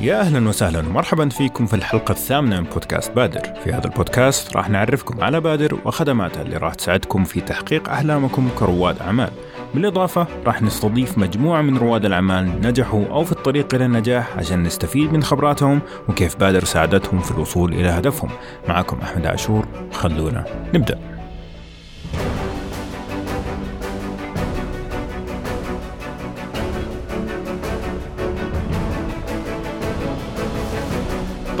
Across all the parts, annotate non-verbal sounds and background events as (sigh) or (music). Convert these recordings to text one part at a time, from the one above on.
يا أهلا وسهلا ومرحبا فيكم في الحلقة الثامنة من بودكاست بادر. في هذا البودكاست راح نعرفكم على بادر وخدماتها اللي راح تساعدكم في تحقيق أحلامكم كرواد أعمال. بالإضافة راح نستضيف مجموعة من رواد الأعمال نجحوا أو في الطريق إلى النجاح عشان نستفيد من خبراتهم وكيف بادر ساعدتهم في الوصول إلى هدفهم. معكم أحمد عاشور خلونا نبدأ.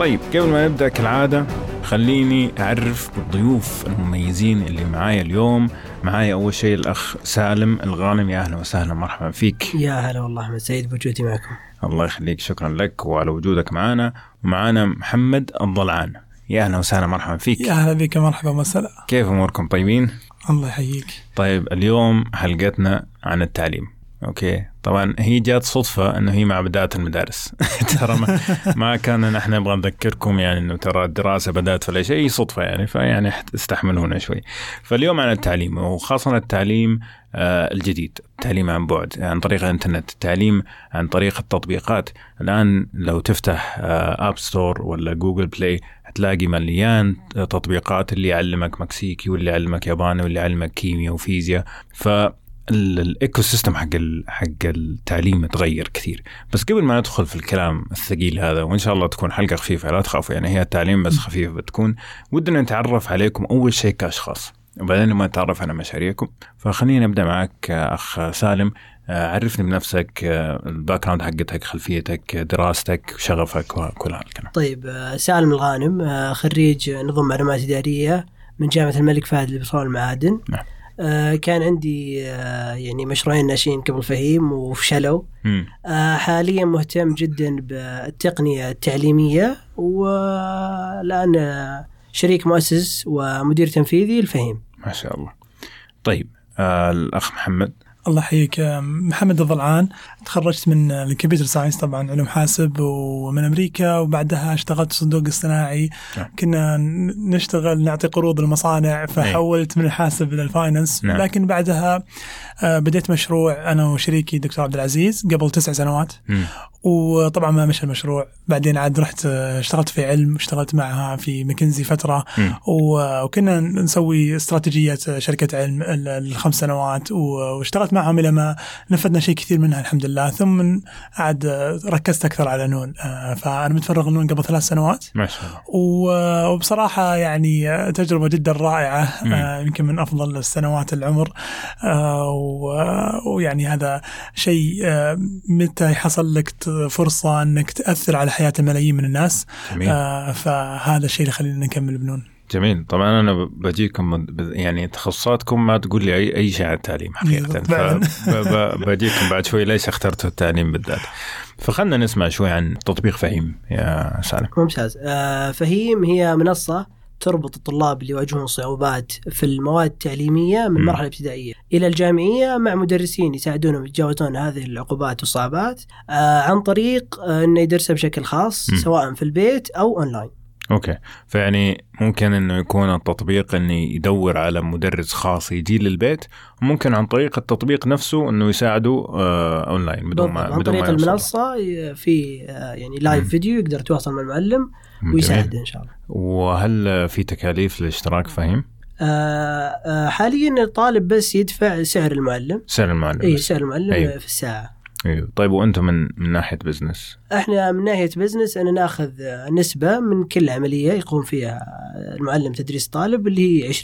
طيب قبل ما نبدأ كالعادة خليني أعرف بالضيوف المميزين اللي معايا اليوم. معايا أول شيء الأخ سالم الغانم. يا أهلا وسهلا مرحبا فيك. يا هلا والله أحمد سعيد بوجودي معكم. الله يخليك شكرا لك وعلى وجودك معنا ومعانا محمد الضلعان. يا أهلا وسهلا مرحبا فيك. يا هلا بك مرحبا وسهلا كيف أموركم؟ طيبين؟ الله يحييك. طيب اليوم حلقتنا عن التعليم. أوكي. طبعا هي جات صدفة إنه هي مع بداية المدارس. (laughs) ترى ما, ما كان نحن نبغى نذكركم يعني إنه ترى الدراسة بدأت ولا شيء صدفة يعني فيعني استحملونا شوي. فاليوم عن التعليم وخاصة التعليم آه الجديد التعليم عن بعد عن طريق الإنترنت التعليم عن طريق التطبيقات. الآن لو تفتح آه App Store ولا Google Play هتلاقي مليان تطبيقات اللي يعلمك مكسيكي واللي يعلمك ياباني واللي يعلمك كيمياء وفيزياء. ف ال ecosystem حق حق التعليم تغير كثير. بس قبل ما ندخل في الكلام الثقيل هذا وإن شاء الله تكون حلقة خفيفة لا تخافوا. يعني هي التعليم بس خفيفة بتكون. ودنا نتعرف عليكم أول شيء كأشخاص. وبعدين لما نتعرف على مشاريعكم. فخلينا نبدأ معك أخ سالم. عرفني بنفسك ال background حقتك خلفيتك دراستك شغفك وكل هالكلام. طيب سالم الغانم خريج نظم معلومات إدارية من جامعة الملك فهد للبترول والمعادن نعم. آه كان عندي آه يعني مشروعين ناشئين قبل فهيم وفشلوا. آه حاليا مهتم جدا بالتقنية التعليمية والآن شريك مؤسس ومدير تنفيذي الفهيم ما شاء الله. طيب الأخ محمد. الله يحييك محمد الضلعان. تخرجت من الكمبيوتر ساينس طبعا علوم حاسب ومن أمريكا وبعدها اشتغلت في الصندوق الصناعي نعم. كنا نشتغل نعطي قروض للمصانع فحولت من الحاسب إلى الفاينانس نعم. لكن بعدها بديت مشروع أنا وشريكي دكتور عبد العزيز قبل تسع سنوات. وطبعا ما مشى المشروع بعدين عاد رحت اشتغلت في علم اشتغلت معها في ماكنزي فترة. وكنا نسوي استراتيجية شركة علم الخمس سنوات واشتغلت معهم إلى ما نفذنا شيء كثير منها الحمد لله ثم عاد ركزت أكثر على نون. فأنا متفرغ نون قبل ثلاث سنوات. ما شاء الله. وبصراحة يعني تجربة جدا رائعة. مم. يمكن من أفضل السنوات العمر. ويعني هذا شيء متى يحصل لك فرصة أنك تأثر على حياة الملايين من الناس. جميل. آه فهذا الشيء اللي خلينا نكمل بنون. جميل طبعا أنا بجيكم يعني تخصصاتكم ما تقول لي اي أي شيء عن التعليم حقيقة. فبجيكم بعد شوي ليش اخترتوا التعليم بالذات فخلنا نسمع شوي عن تطبيق فهيم يا سالم ممتاز آه فهيم هي منصة تربط الطلاب اللي يواجهون صعوبات في المواد التعليمية من مم. المرحلة الابتدائية إلى الجامعية مع مدرسين يساعدونهم يتجاوزون هذه العقبات والصعوبات آه عن طريق آه أنه يدرسها بشكل خاص. سواء في البيت أو online okay فيعني ممكن إنه يكون التطبيق إنه يدور على مدرس خاص يجي للبيت وممكن عن طريق التطبيق نفسه إنه يساعده آه اونلاين بدون ما. عن بدون طريق ما يوصل. ي- في آه يعني live. فيديو يقدر يتواصل مع المعلم جميل. ويساعده إن شاء الله وهل في تكاليف للاشتراك فهيم؟ آه آه حاليا الطالب بس يدفع سعر المعلم سعر المعلم إي. سعر المعلم أيوه. في الساعة أيوه طيب وأنتم من من ناحية بزنس إحنا من ناحية business أنا ناخذ نسبة من كل عملية يقوم فيها المعلم تدريس طالب اللي هي 20%.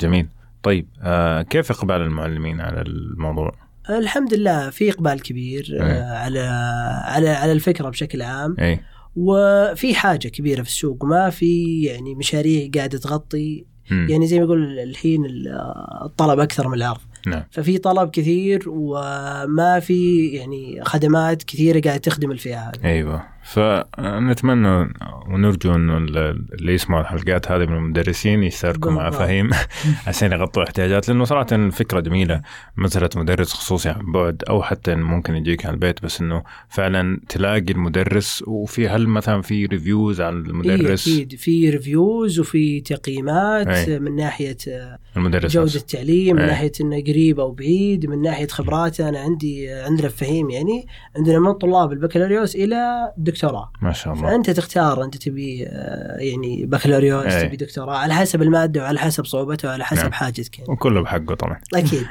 جميل طيب آه كيف إقبال المعلمين على الموضوع؟ الحمد لله في إقبال كبير أي. آه، على على على الفكرة بشكل عام اي وفي حاجة كبيرة في السوق ما في يعني مشاريع قاعدة تغطي. يعني زي ما يقول الحين الطلب أكثر من العرض نعم ففي طلب كثير وما في يعني خدمات كثيرة قاعدة تخدم الفئة هذه. أيوه فنتمنى ونرجو إنه اللي يسمعوا الحلقات هذه من المدرسين يشتركوا مع. فهيم (laughs) عشان يغطوا احتياجات لأنه صراحة الفكرة جميلة مسألة مدرس خصوصي عن بعد أو حتى ممكن يجيك على البيت بس إنه فعلا تلاقي المدرس وفي هل مثلا في reviews إيه المدرس أكيد في reviews وفي تقييمات أي. من ناحية المدرس جودة. التعليم من. ناحية إنه قريب أو بعيد من ناحية خبراته أنا عندي عندنا فهيم يعني عندنا من طلاب البكالوريوس إلى دكتوراه دكتوراه. ما شاء الله. فأنت تختار أنت تبي يعني بكالوريوس تبي دكتوراه على حسب المادة وعلى حسب صعوبتها وعلى حسب نعم. حاجتك يعني. وكله بحقه طبعا. أكيد.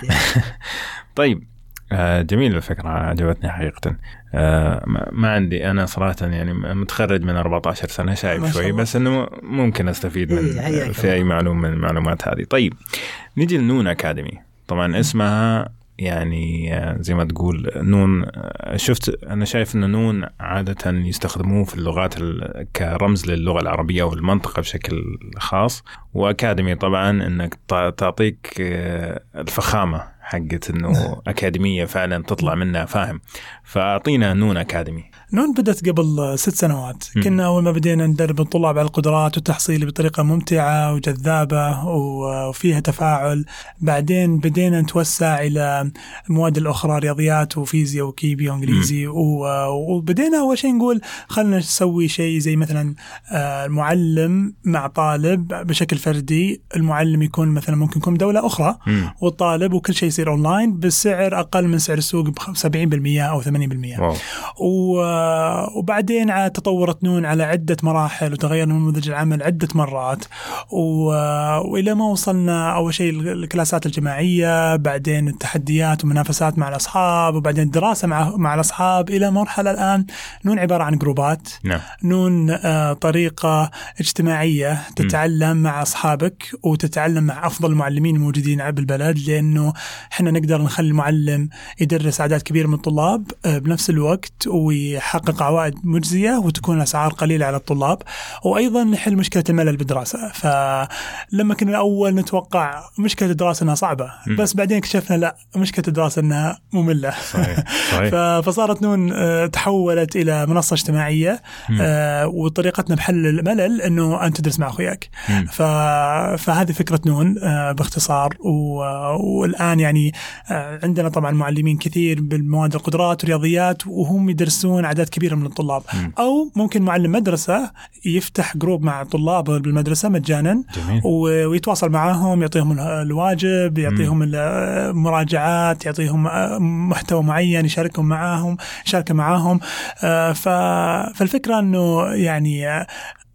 (laughs) طيب آه جميل الفكرة عجبتني حقيقة. آه ما عندي أنا صراحة يعني متخرج من 14 سنة شايب شوي بس إنه ممكن أستفيد من إيه في أي معلومة من المعلومات هذه. طيب نيجي لنون أكاديمي. طبعا اسمها يعني آه، زي ما تقول نون آه، شفت أنا شايف إن نون عادة يستخدموه في اللغات كرمز للغة العربية والمنطقة بشكل خاص. وأكاديمي طبعا إنك تعطيك آه، الفخامة حقت إنه (laughs) أكاديمية فعلا تطلع منها فاهم. فأعطينا نون أكاديمي. نون بدأت قبل ست سنوات. كنا أول ما بدينا ندرب الطلاب على القدرات والتحصيل بطريقة ممتعة وجذابة وفيها تفاعل. بعدين بدينا نتوسع إلى المواد الأخرى رياضيات وفيزياء وكيمياء وإنجليزي. وبدينا أول شيء نقول خلينا نسوي شيء زي مثلا المعلم آه، مع طالب بشكل فردي. المعلم يكون مثلا ممكن يكون دولة أخرى. والطالب وكل شيء يصير أونلاين بسعر أقل من سعر السوق ب 70% أو 80% واو. وبعدين تطورت نون على عدة مراحل وتغير نموذج العمل عدة مرات وإلى ما وصلنا أول شيء الكلاسات الجماعية بعدين التحديات ومنافسات مع الأصحاب وبعدين الدراسة مع مع الأصحاب إلى مرحلة الآن نون عبارة عن جروبات نعم. نون آه، طريقة اجتماعية تتعلم م. مع أصحابك وتتعلم مع أفضل المعلمين الموجودين بالبلد لأنه إحنا نقدر نخلي المعلم يدرس اعداد كبيره من الطلاب آه، بنفس الوقت ويحقق عوائد مجزية وتكون اسعار قليلة على الطلاب وأيضا نحل مشكلة الملل بالدراسة فلما كنا الأول نتوقع مشكلة الدراسة إنها صعبة م. بس بعدين اكتشفنا لا مشكلة الدراسة إنها مملة صحيح. صحيح. (laughs) فصارت نون آه، تحولت إلى منصة اجتماعية آه، وطريقتنا بحل الملل إنه أنت تدرس مع أخوياك فهذه فكرة نون باختصار والآن يعني آه، عندنا طبعا معلمين كثير بالمواد القدرات والرياضيات وهم يدرسون أعداد كبيرة من الطلاب م. أو ممكن معلم مدرسة يفتح جروب مع طلاب بالمدرسة مجانا جميل. ويتواصل معاهم يعطيهم الواجب يعطيهم المراجعات يعطيهم آه، محتوى معين يشاركهم معاهم يشارك معاهم آه، فالفكرة إنه يعني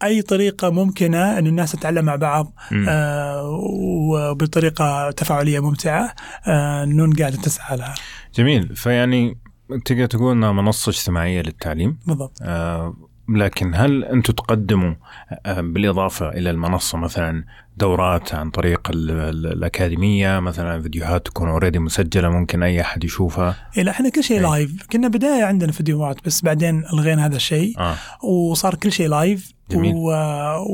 أي طريقة ممكنة ان الناس تتعلم مع بعض آه وبطريقة تفاعلية ممتعة آه نون قاعدة تسعى لها. جميل فيعني تقدر تقول إنها منصة اجتماعية للتعليم. بالضبط. آه لكن هل أنتم تقدموا آه، بالإضافة إلى المنصة مثلا دورات عن طريق الأكاديمية مثلا فيديوهات تكون already مسجلة ممكن أي أحد يشوفها؟ إيه لا إحنا كل شيء live، كنا بداية عندنا فيديوهات بس بعدين الغينا هذا الشيء. آه. وصار كل شيء live جميل. و...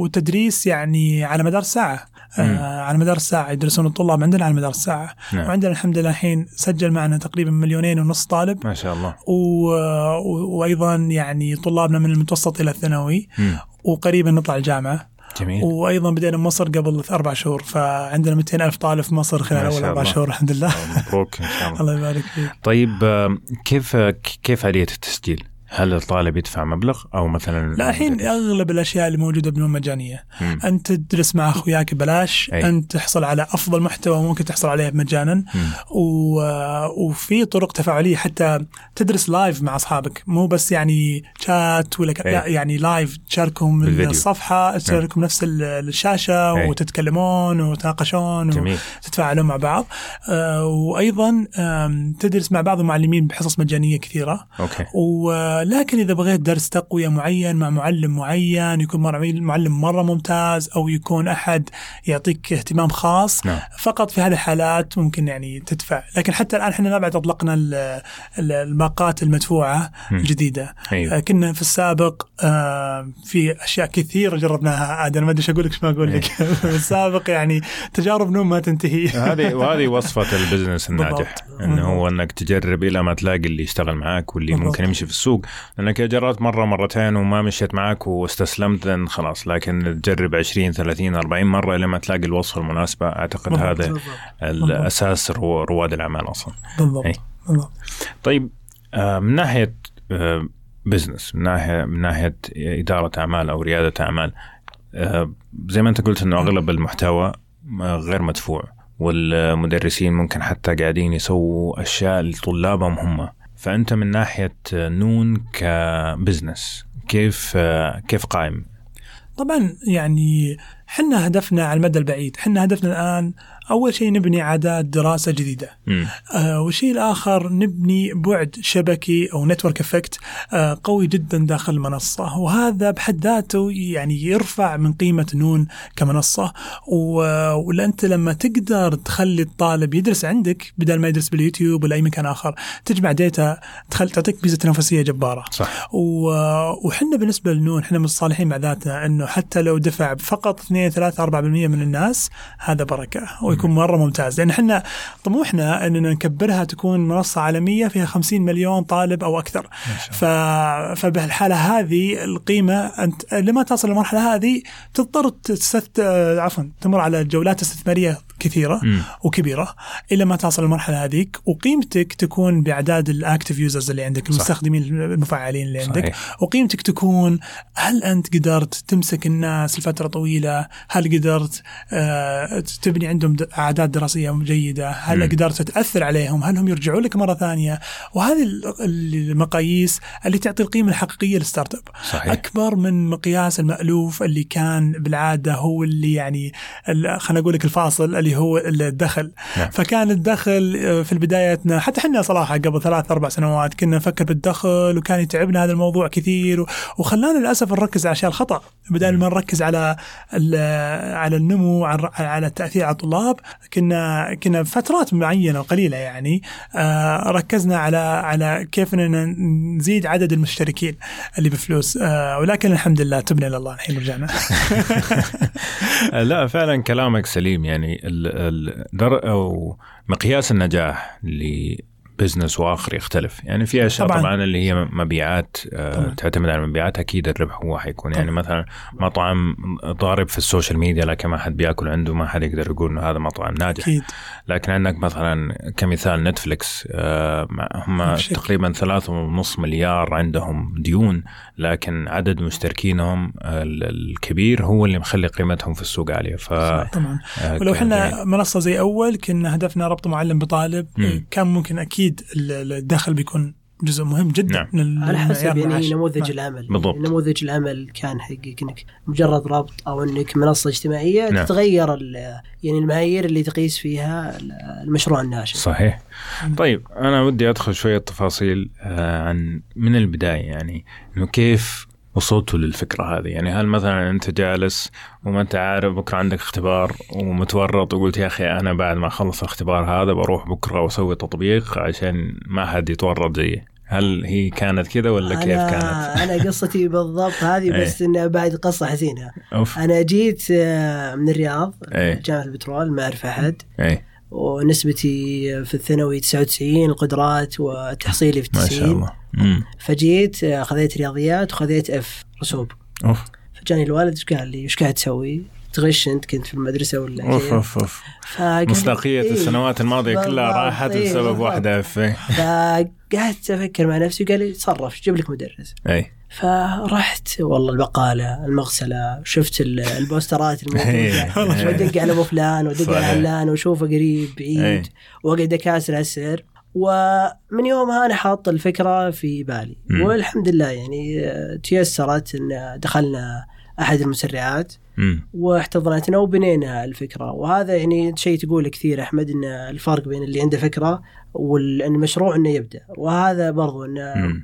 وتدريس يعني على مدار الساعة آه على مدار الساعة يدرسون الطلاب عندنا على مدار الساعة. نعم. وعندنا الحمد لله الحين سجل معنا تقريبا مليونين ونص طالب. ما شاء الله. و... وأيضا يعني طلابنا من المتوسط إلى الثانوي. وقريبا نطلع الجامعة. جميل. وأيضا بدينا بمصر قبل أربع شهور فعندنا 200 ألف طالب في مصر خلال أول أربع شهور الحمد لله. مبروك إن شاء الله. (laughs) الله يبارك فيك. طيب كيف كيف آلية التسجيل؟ هل الطالب يدفع مبلغ أو مثلا لا الحين أغلب الأشياء اللي موجودة بنون مجانية مم. أنت تدرس مع أخوياك ببلاش أي. أنت تحصل على أفضل محتوى ممكن تحصل عليه مجانا و... وفي طرق تفاعلية حتى تدرس live مع أصحابك مو بس يعني شات ولا ك... لا يعني live تشاركهم الصفحة. تشاركهم نفس الشاشة أي. وتتكلمون وتناقشون وتتفاعلون مع بعض آه وأيضا تدرس مع بعض المعلمين بحصص مجانية كثيرة okay. و لكن إذا بغيت درس تقوية معين مع معلم معين يكون معلم مرة ممتاز أو يكون أحد يعطيك اهتمام خاص نعم. فقط في هذه الحالات ممكن يعني تدفع لكن حتى الآن إحنا ما بعد أطلقنا الباقات المدفوعة م. الجديدة أيوه. كنا في السابق آه، في أشياء كثيرة جربناها عاد أنا ما أدري إيش أقول لك ما أقول لك أيوه. (laughs) في السابق يعني تجارب نوم ما تنتهي هذه وهذه وصفة (laughs) البزنس الناجح إنه هو إنك تجرب إلى ما تلاقي اللي يشتغل معك واللي. ممكن يمشي في السوق لأنك جربت مرة مرتين وما مشيت معك واستسلمت خلاص لكن تجرب 20 30 40 مرة لما تلاقي الوصفه المناسبة أعتقد بالضبط. هذا بالضبط. الأساس رواد الأعمال أصلا بالضبط, بالضبط. طيب آه، من ناحية business آه، من ناحية من ناحية إدارة أعمال أو ريادة أعمال آه، زي ما أنت قلت إنه أغلب المحتوى غير مدفوع والمدرسين ممكن حتى قاعدين يسووا أشياء لطلابهم هم فأنت من ناحية نون ك business كيف كيف قائم؟ طبعا يعني حنا هدفنا على المدى البعيد حنا هدفنا الآن أول شيء نبني عادات دراسة جديدة. آه والشيء الآخر نبني بعد شبكي أو network effect آه قوي جدا داخل المنصة وهذا بحد ذاته يعني يرفع من قيمة نون كمنصة. ولا أنت لما تقدر تخلي الطالب يدرس عندك بدل ما يدرس باليوتيوب ولا أي مكان آخر تجمع data تخل تعطيك ميزة تنافسية جبارة. صح. وحنا بالنسبة لنون إحنا متصالحين مع ذاتنا أنه حتى لو دفع فقط 2 3 4% من الناس هذا بركة. ويكون مرة ممتاز لأن إحنا طموحنا إننا نكبرها تكون منصة عالمية فيها 50 مليون طالب أو أكثر ف... فبالحاله هذه القيمة أنت لما تصل للمرحلة هذه تضطر تست... عفوا تمر على جولات استثمارية كثيرة م. وكبيرة إلى ما تصل للمرحلة هذيك وقيمتك تكون بأعداد ال active users اللي عندك المستخدمين المفعلين اللي عندك صحيح. وقيمتك تكون هل أنت قدرت تمسك الناس لفترة طويلة؟ هل قدرت آه تبني عندهم أعداد دراسية جيدة؟ هل م. قدرت تأثر عليهم؟ هل هم يرجعون لك مرة ثانية؟ وهذه المقاييس اللي تعطي القيمة الحقيقية للستارت أب. أكبر من مقياس المألوف اللي كان بالعادة هو اللي يعني خلينا أقول لك الفاصل اللي هو الدخل نعم. فكان الدخل آه، في البدايتنا حتى إحنا صراحة قبل ثلاث أربع سنوات كنا نفكر بالدخل وكان يتعبنا هذا الموضوع كثير وخلانا للأسف نركز على أشياء الخطأ بدل ما نركز على على النمو على التاثير على الطلاب كنا كنا فترات معينة وقليله يعني آه، ركزنا على على كيف إننا نزيد عدد المشتركين اللي بفلوس آه، ولكن الحمد لله تبنا لله الحين رجعنا. (laughs) لا فعلا كلامك سليم يعني الدر أو مقياس النجاح business وآخر يختلف. يعني في أشياء طبعا, طبعا اللي هي مبيعات آه، طبعا. تعتمد على المبيعات أكيد الربح هو حيكون. يعني مثلا مطعم ضارب في ال social media لكن ما حد بيأكل عنده ما حد يقدر يقول إنه هذا مطعم ناجح. أكيد. لكن عندك مثلا كمثال نتفلكس آه، هم تقريبا ثلاثة ونص مليار عندهم ديون لكن عدد مشتركينهم الكبير هو اللي مخلي قيمتهم في السوق عالية. ف طبعا. آه، ولو إحنا منصة زي أول كنا هدفنا ربط معلم بطالب م. كان ممكن أكيد الدخل بيكون جزء مهم جدا نعم. على حسب يعني نموذج نعم. العمل بالضبط. نموذج العمل كان حقك إنك مجرد ربط أو إنك منصة اجتماعية نعم. تتغير يعني المعايير اللي تقيس فيها المشروع الناشئ صحيح نعم. طيب أنا ودي أدخل شوية تفاصيل آه، عن من البداية يعني إنه كيف وصلتوا للفكرة هذه يعني هل مثلا أنت جالس وما أنت عارف بكره عندك اختبار ومتورط وقلت يا أخي أنا بعد ما أخلص الاختبار هذا بروح بكرة وأسوي تطبيق عشان ما حد يتورط زيي هل هي كانت كذا ولا أنا كيف كانت؟ أنا قصتي (laughs) بالضبط هذه بس إيه. انها بعد قصة حزينة أوف. أنا جيت آه، من الرياض أي. جامعة البترول ما اعرف احد أي. ونسبتي في الثانوي 99 القدرات وتحصيلي في 90 ما شاء الله. مم. فجيت آه، خذيت رياضيات وخذيت اف رسوب. أوف. فجاني الوالد إيش قال لي؟ إيش قاعد تسوي؟ تغش أنت كنت في المدرسة ولا أوف أوف أوف. مصداقية إيه السنوات الماضية كلها راحت إيه بسبب واحدة اف فقعدت أفكر مع نفسي وقال لي تصرف جيب لك مدرس. أي. فرحت والله البقالة المغسلة شفت البوسترات الموجوده إيه. (laughs) وأدق على أبو فلان وأدق على علان وأشوفه قريب بعيد. وأقعد أكاسر على السر ومن يومها أنا حاط الفكرة في بالي. م. والحمد لله يعني تيسرت إن دخلنا أحد المسرعات. واحتضنتنا وبنينا الفكرة. وهذا يعني شيء تقوله كثير أحمد إن الفرق بين اللي عنده فكرة والمشروع إنه يبدأ. وهذا برضو إن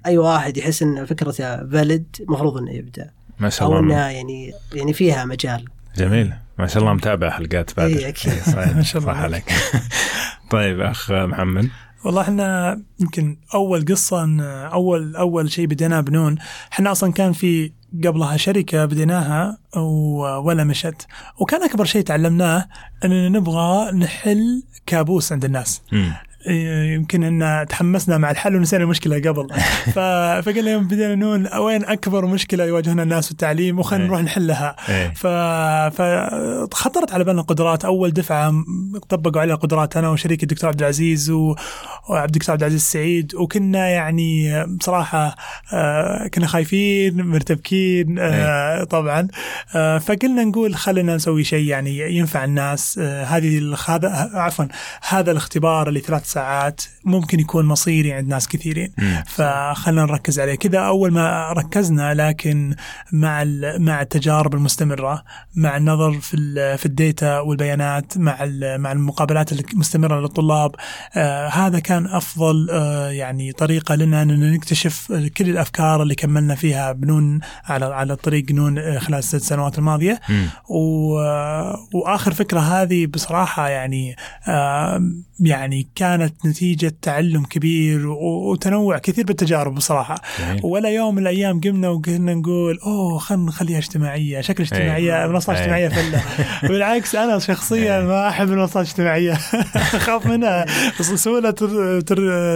أي واحد يحس إن فكرته فاليد المفروض إنه يبدأ. ما شاء الله. أو انها يعني يعني فيها مجال. جميل. ما شاء الله متابع حلقات بعد. اي أكيد. (laughs) ما شاء الله عليك. (laughs) طيب أخ محمد. والله إحنا يمكن أول قصة إن أول أول شيء بديناه بنون. إحنا أصلا كان في قبلها شركة بديناها ولا مشت. وكان أكبر شيء تعلمناه اننا نبغى نحل كابوس عند الناس. يمكن أن تحمسنا مع الحل ونسينا المشكلة قبل. (laughs) فقلنا يوم بدينا نقول وين أكبر مشكلة يواجهنا الناس في التعليم وخلينا إيه. نروح نحلها. إيه. ف... فخطرت على بالنا قدرات. أول دفعة طبقوا عليها قدرات أنا وشريك الدكتور عبد العزيز و... وعبد الدكتور عبد العزيز السعيد. وكنا يعني بصراحة آه، كنا خايفين مرتبكين آه، طبعا. آه، فقلنا نقول خلينا نسوي شيء يعني ينفع الناس. هذه هذا عفوا هذا الاختبار اللي ثلاث ساعات ممكن يكون مصيري عند ناس كثيرين. فخلنا نركز عليه. كذا أول ما ركزنا لكن مع مع التجارب المستمرة مع النظر في في الديتا والبيانات مع مع المقابلات المستمرة للطلاب آه هذا كان أفضل آه يعني طريقة لنا إن نكتشف كل الأفكار اللي كملنا فيها بنون على على طريق نون آه، خلال الست سنوات الماضية. و آه، وآخر فكرة هذه بصراحة يعني آه يعني كانت نتيجة تعلم كبير وتنوع كثير بالتجارب بصراحة. ولا يوم من الأيام قمنا وقلنا نقول أوه خلينا نخليها اجتماعية شكل اجتماعية منصات اجتماعية فله (laughs) بالعكس أنا شخصيا ما أحب المنصات الاجتماعية. (laughs) أخاف منها. سهوله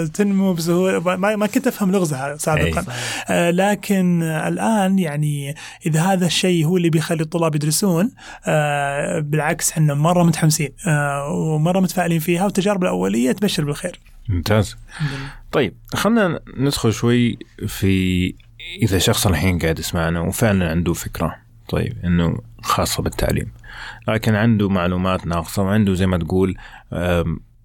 تنمو بسهولة. ما كنت أفهم لغزها سابقا. آه لكن الآن يعني إذا هذا الشيء هو اللي بيخلي الطلاب يدرسون آه بالعكس إحنا مرة متحمسين آه ومرة متفائلين فيها والتجارب الأولية تبشر بالخير. ممتاز. طيب خلينا ندخل شوي في إذا شخص الحين قاعد يسمعنا وفعلا عنده فكرة طيب إنه خاصة بالتعليم لكن عنده معلومات ناقصة وعنده زي ما تقول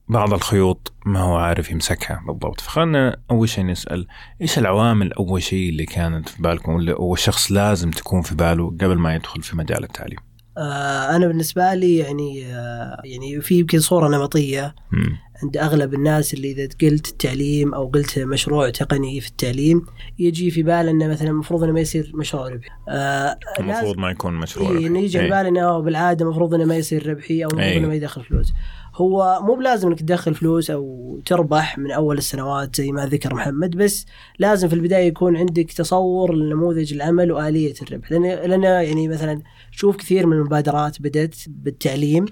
بعض الخيوط ما هو عارف يمسكها بالضبط. فخلنا أول شيء نسأل إيش العوامل أول شيء اللي كانت في بالكم اللي هو الشخص لازم تكون في باله قبل ما يدخل في مجال التعليم؟ آه أنا بالنسبة لي يعني آه يعني في يمكن صورة نمطية م. عند أغلب الناس اللي إذا قلت التعليم أو قلت مشروع تقني في التعليم يجي في بال إنه مثلا المفروض إنه ما يصير مشروع ربحي. آه المفروض ما يكون مشروع إيه، ربحي. يجي في بال إنه بالعادة المفروض إنه ما يصير ربحي أو المفروض إنه ما يدخل فلوس. هو مو بلازم إنك تدخل فلوس أو تربح من أول السنوات زي ما ذكر محمد بس لازم في البداية يكون عندك تصور لنموذج العمل وآلية الربح لأن لأن يعني مثلا شوف كثير من المبادرات بدأت بالتعليم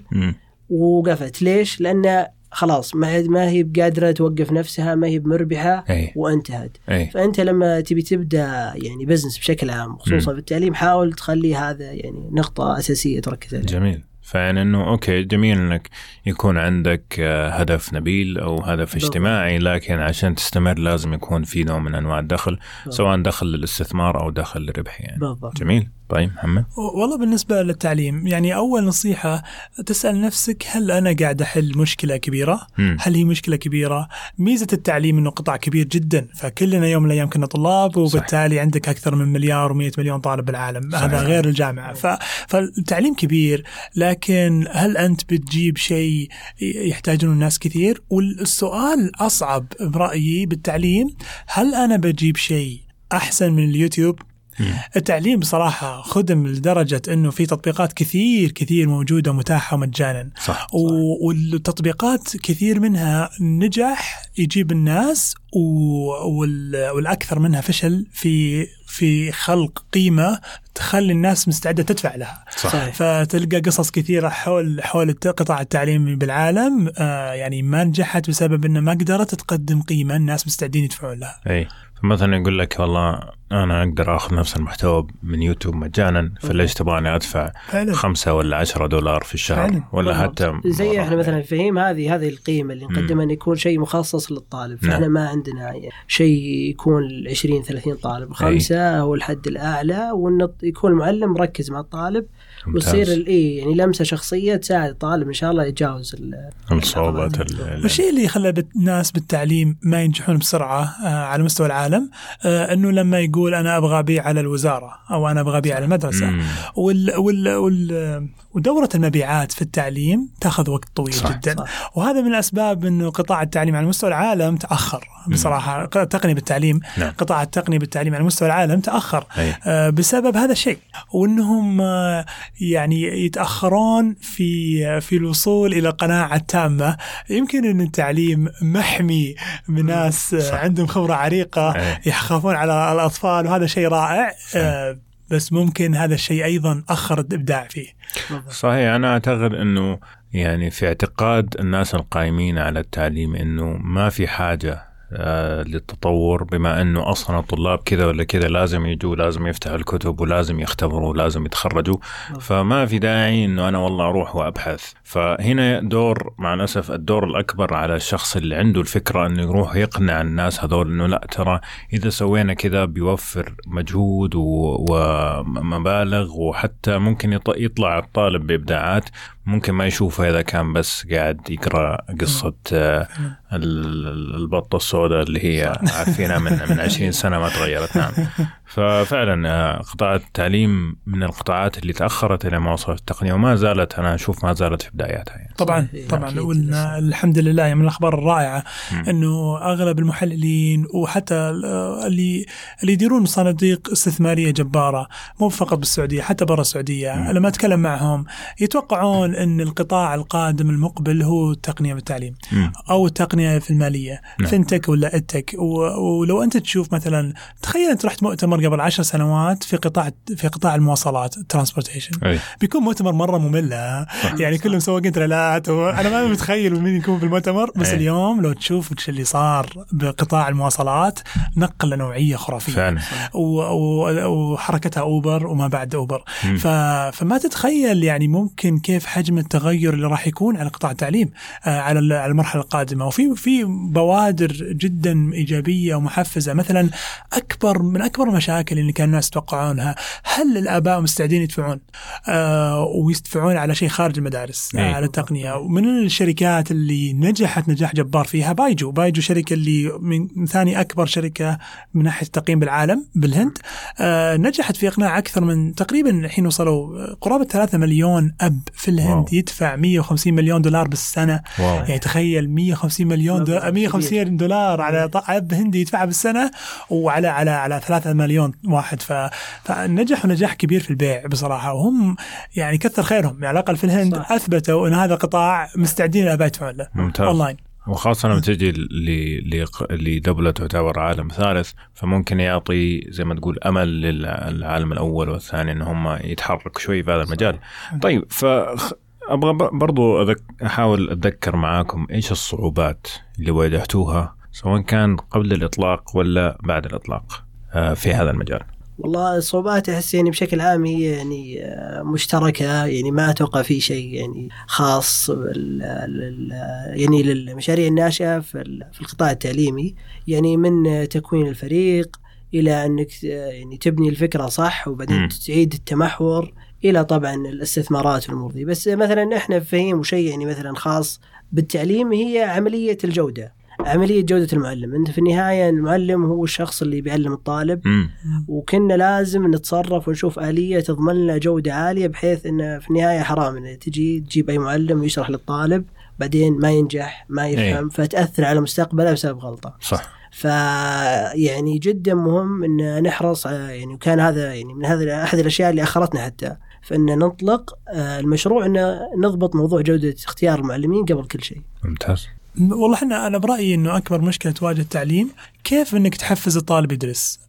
وقفت ليش؟ لأن خلاص ما ما هي بقادرة توقف نفسها ما هي بمربحة أي. وانتهت أي. فأنت لما تبي تبدأ يعني بزنس بشكل عام خصوصا م. في التعليم حاول تخلي هذا يعني نقطة أساسية تركز عليها جميل فيعني إنه أوكي جميل إنك يكون عندك آه، هدف نبيل أو هدف. اجتماعي لكن عشان تستمر لازم يكون في نوع من أنواع الدخل. سواء دخل للاستثمار أو دخل للربح يعني بالضبط. جميل طيب محمد والله بالنسبة للتعليم يعني أول نصيحة تسأل نفسك هل أنا قاعد أحل مشكلة كبيرة؟ م. هل هي مشكلة كبيرة؟ ميزة التعليم إنه قطاع كبير جدا فكلنا يوم من الأيام كنا طلاب وبالتالي صح. عندك أكثر من مليار و100 مليون طالب بالعالم صحيح. هذا غير الجامعة ف... فالتعليم كبير لكن هل أنت بتجيب شيء يحتاجونه الناس كثير؟ والسؤال الاصعب برأيي بالتعليم هل أنا بجيب شيء أحسن من اليوتيوب التعليم بصراحة خدم لدرجة إنه في تطبيقات كثير كثير موجودة متاحه مجانا صح, صح. والتطبيقات كثير منها نجح يجيب الناس والأكثر منها فشل في في خلق قيمة تخلي الناس مستعدة تدفع لها. صح. فتلقى قصص كثيرة حول حول القطاع التعليمي بالعالم آه يعني ما نجحت بسبب إنه ما قدرت تقدم قيمة الناس مستعدين يدفعون لها. إي. فمثلا يقول لك والله أنا أقدر آخذ نفس المحتوى من يوتيوب مجانا فليش تبغاني أدفع فعلا. خمسة ولا عشرة دولار في الشهر؟ فعلا. ولا حتى زي إحنا مثلا فهيم هذه هذه القيمة اللي نقدمها انه يكون شيء مخصص للطالب. فإحنا نعم. ما عندنا شيء يكون 20 30 طالب. خمسة هو الحد الأعلى وانه يكون المعلم مركز مع الطالب وتصير الاي يعني لمسة شخصية تساعد الطالب إن شاء الله يتجاوز الصعوبات والشيء اللي خلى الناس بالتعليم ما ينجحون بسرعة آه، على مستوى العالم آه، إنه لما يقول أنا أبغى أبيع على الوزارة أو أنا أبغى أبيع على المدرسة. وال وال وال ودورة المبيعات في التعليم تاخذ وقت طويل صح جدا. صح. وهذا من الأسباب إنه قطاع التعليم على مستوى العالم تأخر. بصراحة التقنيه بالتعليم نعم. قطاع التقنيه بالتعليم على مستوى العالم تأخر آه بسبب هذا الشيء. وإنهم آه يعني يتأخرون في في الوصول إلى قناعة تامة. يمكن إن التعليم محمي بناس صح. عندهم خبرة عريقة يخافون على الأطفال وهذا شيء رائع. آه بس ممكن هذا الشيء أيضا أخر الإبداع فيه. صحيح أنا أعتقد إنه يعني في اعتقاد الناس القائمين على التعليم إنه ما في حاجة للتطور بما أنه أصلا الطلاب كذا ولا كذا لازم يجوا لازم يفتحوا الكتب ولازم يختبروا ولازم يتخرجوا. فما في داعي إنه أنا والله أروح وأبحث. فهنا دور مع الأسف الدور الأكبر على الشخص اللي عنده الفكرة إنه يروح يقنع الناس هذول إنه لا ترى إذا سوينا كذا بيوفر مجهود ومبالغ وحتى ممكن يطلع الطالب بإبداعات ممكن ما يشوفها إذا كان بس قاعد يقرأ قصة آه، البطة السوداء اللي هي (laughs) عارفينها من من 20 سنة ما تغيرت. نعم. (laughs) ففعلا آه، قطاع التعليم من القطاعات اللي تأخرت إلى ما وصلت التقنية وما زالت أنا أشوف ما زالت في بداياتها يعني. طبعا طبعا. والحمد لله يعني من الأخبار الرائعة إنه أغلب المحللين وحتى اللي اللي يديرون صناديق استثمارية جبارة مو فقط بالسعودية حتى برا السعودية لما أتكلم معهم يتوقعون إن القطاع القادم المقبل هو التقنية بالتعليم أو التقنية في المالية نعم. فنتك ولا اتك ولو أنت تشوف مثلا تخيل أنت رحت مؤتمر قبل عشر سنوات في قطاع في قطاع المواصلات الترانسبورتيشن بيكون مؤتمر مرة ممل يعني كلهم سواقين تريلات وأنا ما متخيل مين يكون في المؤتمر. بس أي. اليوم لو تشوف إيش اللي صار بقطاع المواصلات نقلة نوعية خرافية. فعلا. وحركتها أوبر وما بعد أوبر. ف... فما تتخيل يعني ممكن كيف حجم التغير اللي راح يكون على قطاع التعليم آه، على على المرحلة القادمة. وفي في بوادر جدا إيجابية ومحفزة؟ مثلا أكبر من أكبر المشاكل اللي كان الناس يتوقعونها هل الآباء مستعدين يدفعون؟ آه ويدفعون على شيء خارج المدارس آه على التقنية. ومن الشركات اللي نجحت نجاح جبار فيها؟ بايجو. بايجو شركة اللي من ثاني أكبر شركة من ناحية التقييم بالعالم بالهند. آه نجحت في إقناع أكثر من تقريبا الحين وصلوا قرابة 3 مليون أب في الهند wow. يدفع 150 مليون دولار بالسنة. wow. يعني تخيل 150 مليون دو... 150 دولار على اب هندي يدفعها بالسنة وعلى على على 3 مليون واحد. ف... فنجحوا نجاح كبير في البيع بصراحة. وهم يعني كثر خيرهم. يعني على الأقل في الهند صح. أثبتوا إن هذا قطاع مستعدين الاباء يدفعون له ممتاز. أونلاين. وخاصة لما تجي لدولة تعتبر عالم ثالث فممكن يعطي زي ما تقول أمل للعالم الأول والثاني أن هم يتحركوا شوي في هذا المجال. طيب ف أبغى برضو أذك... أحاول أتذكر معاكم إيش الصعوبات اللي واجهتوها سواء كان قبل الإطلاق ولا بعد الإطلاق آه، في هذا المجال. والله الصعوبات أحس يعني بشكل عام هي يعني آه، مشتركة يعني ما أتوقع في شيء يعني خاص يعني للمشاريع الناشئة في القطاع التعليمي. يعني من تكوين الفريق إلى أنك يعني تبني الفكرة صح وبعدين تعيد التمحور. إلى طبعا الاستثمارات والامور دي بس مثلا إحنا فهيم وشيء يعني مثلا خاص بالتعليم هي عملية الجودة. عملية جودة المعلم. أنت في النهاية المعلم هو الشخص اللي بيعلم الطالب. وكنا لازم نتصرف ونشوف آلية تضمن لنا جودة عالية بحيث انه في النهاية حرام. إنه تجي تجيب أي معلم ويشرح للطالب بعدين ما ينجح ما يفهم إيه. فتأثر على مستقبله بسبب غلطة. صح. فيعني جدا مهم إن نحرص يعني وكان هذا يعني من هذا أحد الأشياء اللي أخرتنا حتى. فإن نطلق آه، المشروع إن نضبط موضوع جودة اختيار المعلمين قبل كل شيء. ممتاز. والله إحنا أنا برأيي إنه أكبر مشكلة تواجه التعليم كيف إنك تحفز الطالب يدرس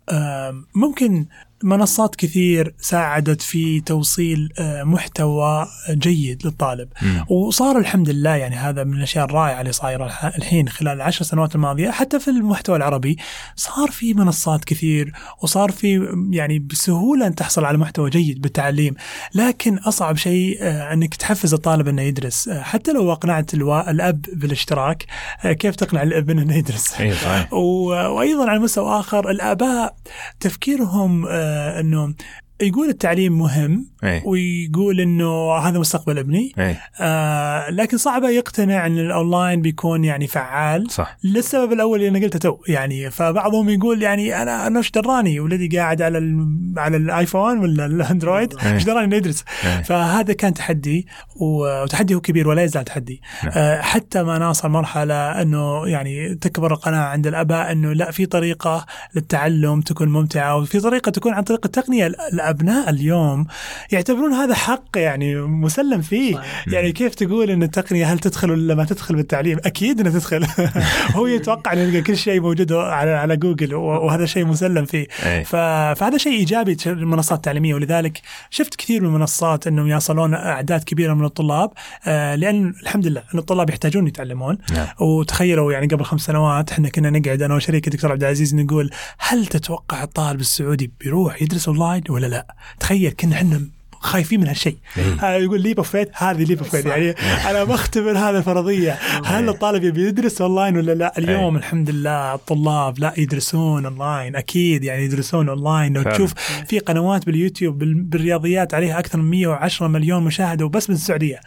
ممكن منصات كثير ساعدت في توصيل آه، محتوى جيد للطالب. م. وصار الحمد لله يعني هذا من الأشياء الرائعة اللي صايرة الحين خلال العشر سنوات الماضية. حتى في المحتوى العربي صار في منصات كثير وصار في يعني بسهولة أن تحصل على محتوى جيد بالتعليم. لكن أصعب شيء آه، أنك تحفز الطالب أنه يدرس. آه، حتى لو أقنعت الأب بالاشتراك كيف تقنع الابن أنه يدرس؟ صحيح. وأيضا على مستوى آخر الآباء تفكيرهم إنه يقول التعليم مهم أي. ويقول إنه هذا مستقبل أبني. آه لكن صعبة يقتنع إن الأونلاين بيكون يعني فعال. صح. للسبب الأول اللي أنا قلته تو يعني فبعضهم يقول يعني أنا أنا إيش دراني؟ ولدي قاعد على على الآيفون ولا الأندرويد؟ إيش دراني؟ انه يدرس فهذا كان تحدي وتحدي هو كبير ولا يزال تحدي. نعم. آه حتى ما نوصل مرحلة إنه يعني تكبر القناعة عند الأباء إنه لا في طريقة للتعلم تكون ممتعة وفي طريقة تكون عن طريق التقنية أبناء اليوم يعتبرون هذا حق يعني مسلم فيه. صحيح. يعني كيف تقول إن التقنية هل تدخل ولا ما تدخل بالتعليم؟ أكيد إنها تدخل. (laughs) هو يتوقع إن كل شيء موجود على على جوجل وهذا شيء مسلم فيه. فهذا شيء إيجابي للمنصات التعليميه ولذلك شفت كثير من المنصات إنهم يصلون أعداد كبيرة من الطلاب آه، لأن الحمد لله إن الطلاب يحتاجون يتعلمون. نعم. وتخيلوا يعني قبل خمس سنوات إحنا كنا نقعد أنا وشريكي الدكتور عبد العزيز نقول هل تتوقع الطالب السعودي بيروح يدرس أونلاين ولا لا؟ تخيل كنا إحنا خايفين من هالشيء. هذا يقول leap of هذه leap of يعني أنا بختبر هذا فرضيه (laughs) هل الطالب يبي يدرس أونلاين ولا لا؟ اليوم الحمد لله الطلاب لا يدرسون أونلاين. أكيد يعني يدرسون أونلاين. لو تشوف في قنوات باليوتيوب بالرياضيات عليها أكثر من 110 مليون مشاهدة وبس من السعودية.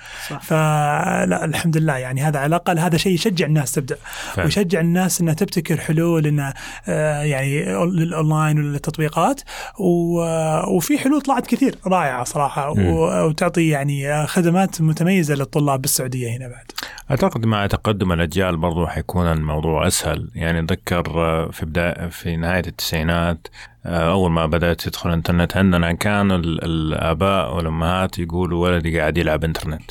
فلا الحمد لله. يعني هذا على الأقل هذا شيء يشجع الناس تبدأ. ويشجع الناس إنها تبتكر حلول إنها آه، يعني للأونلاين وللتطبيقات. وفي حلول طلعت كثير رائعة صراحة. صراحة وتعطي يعني خدمات متميزة للطلاب بالسعودية هنا بعد. أعتقد مع تقدم الأجيال برضو حيكون الموضوع أسهل. يعني أتذكر في بداية في نهاية التسعينات آه، أول ما بدأت تدخل الإنترنت عندنا كان الآباء والأمهات يقولوا ولدي قاعد يلعب إنترنت.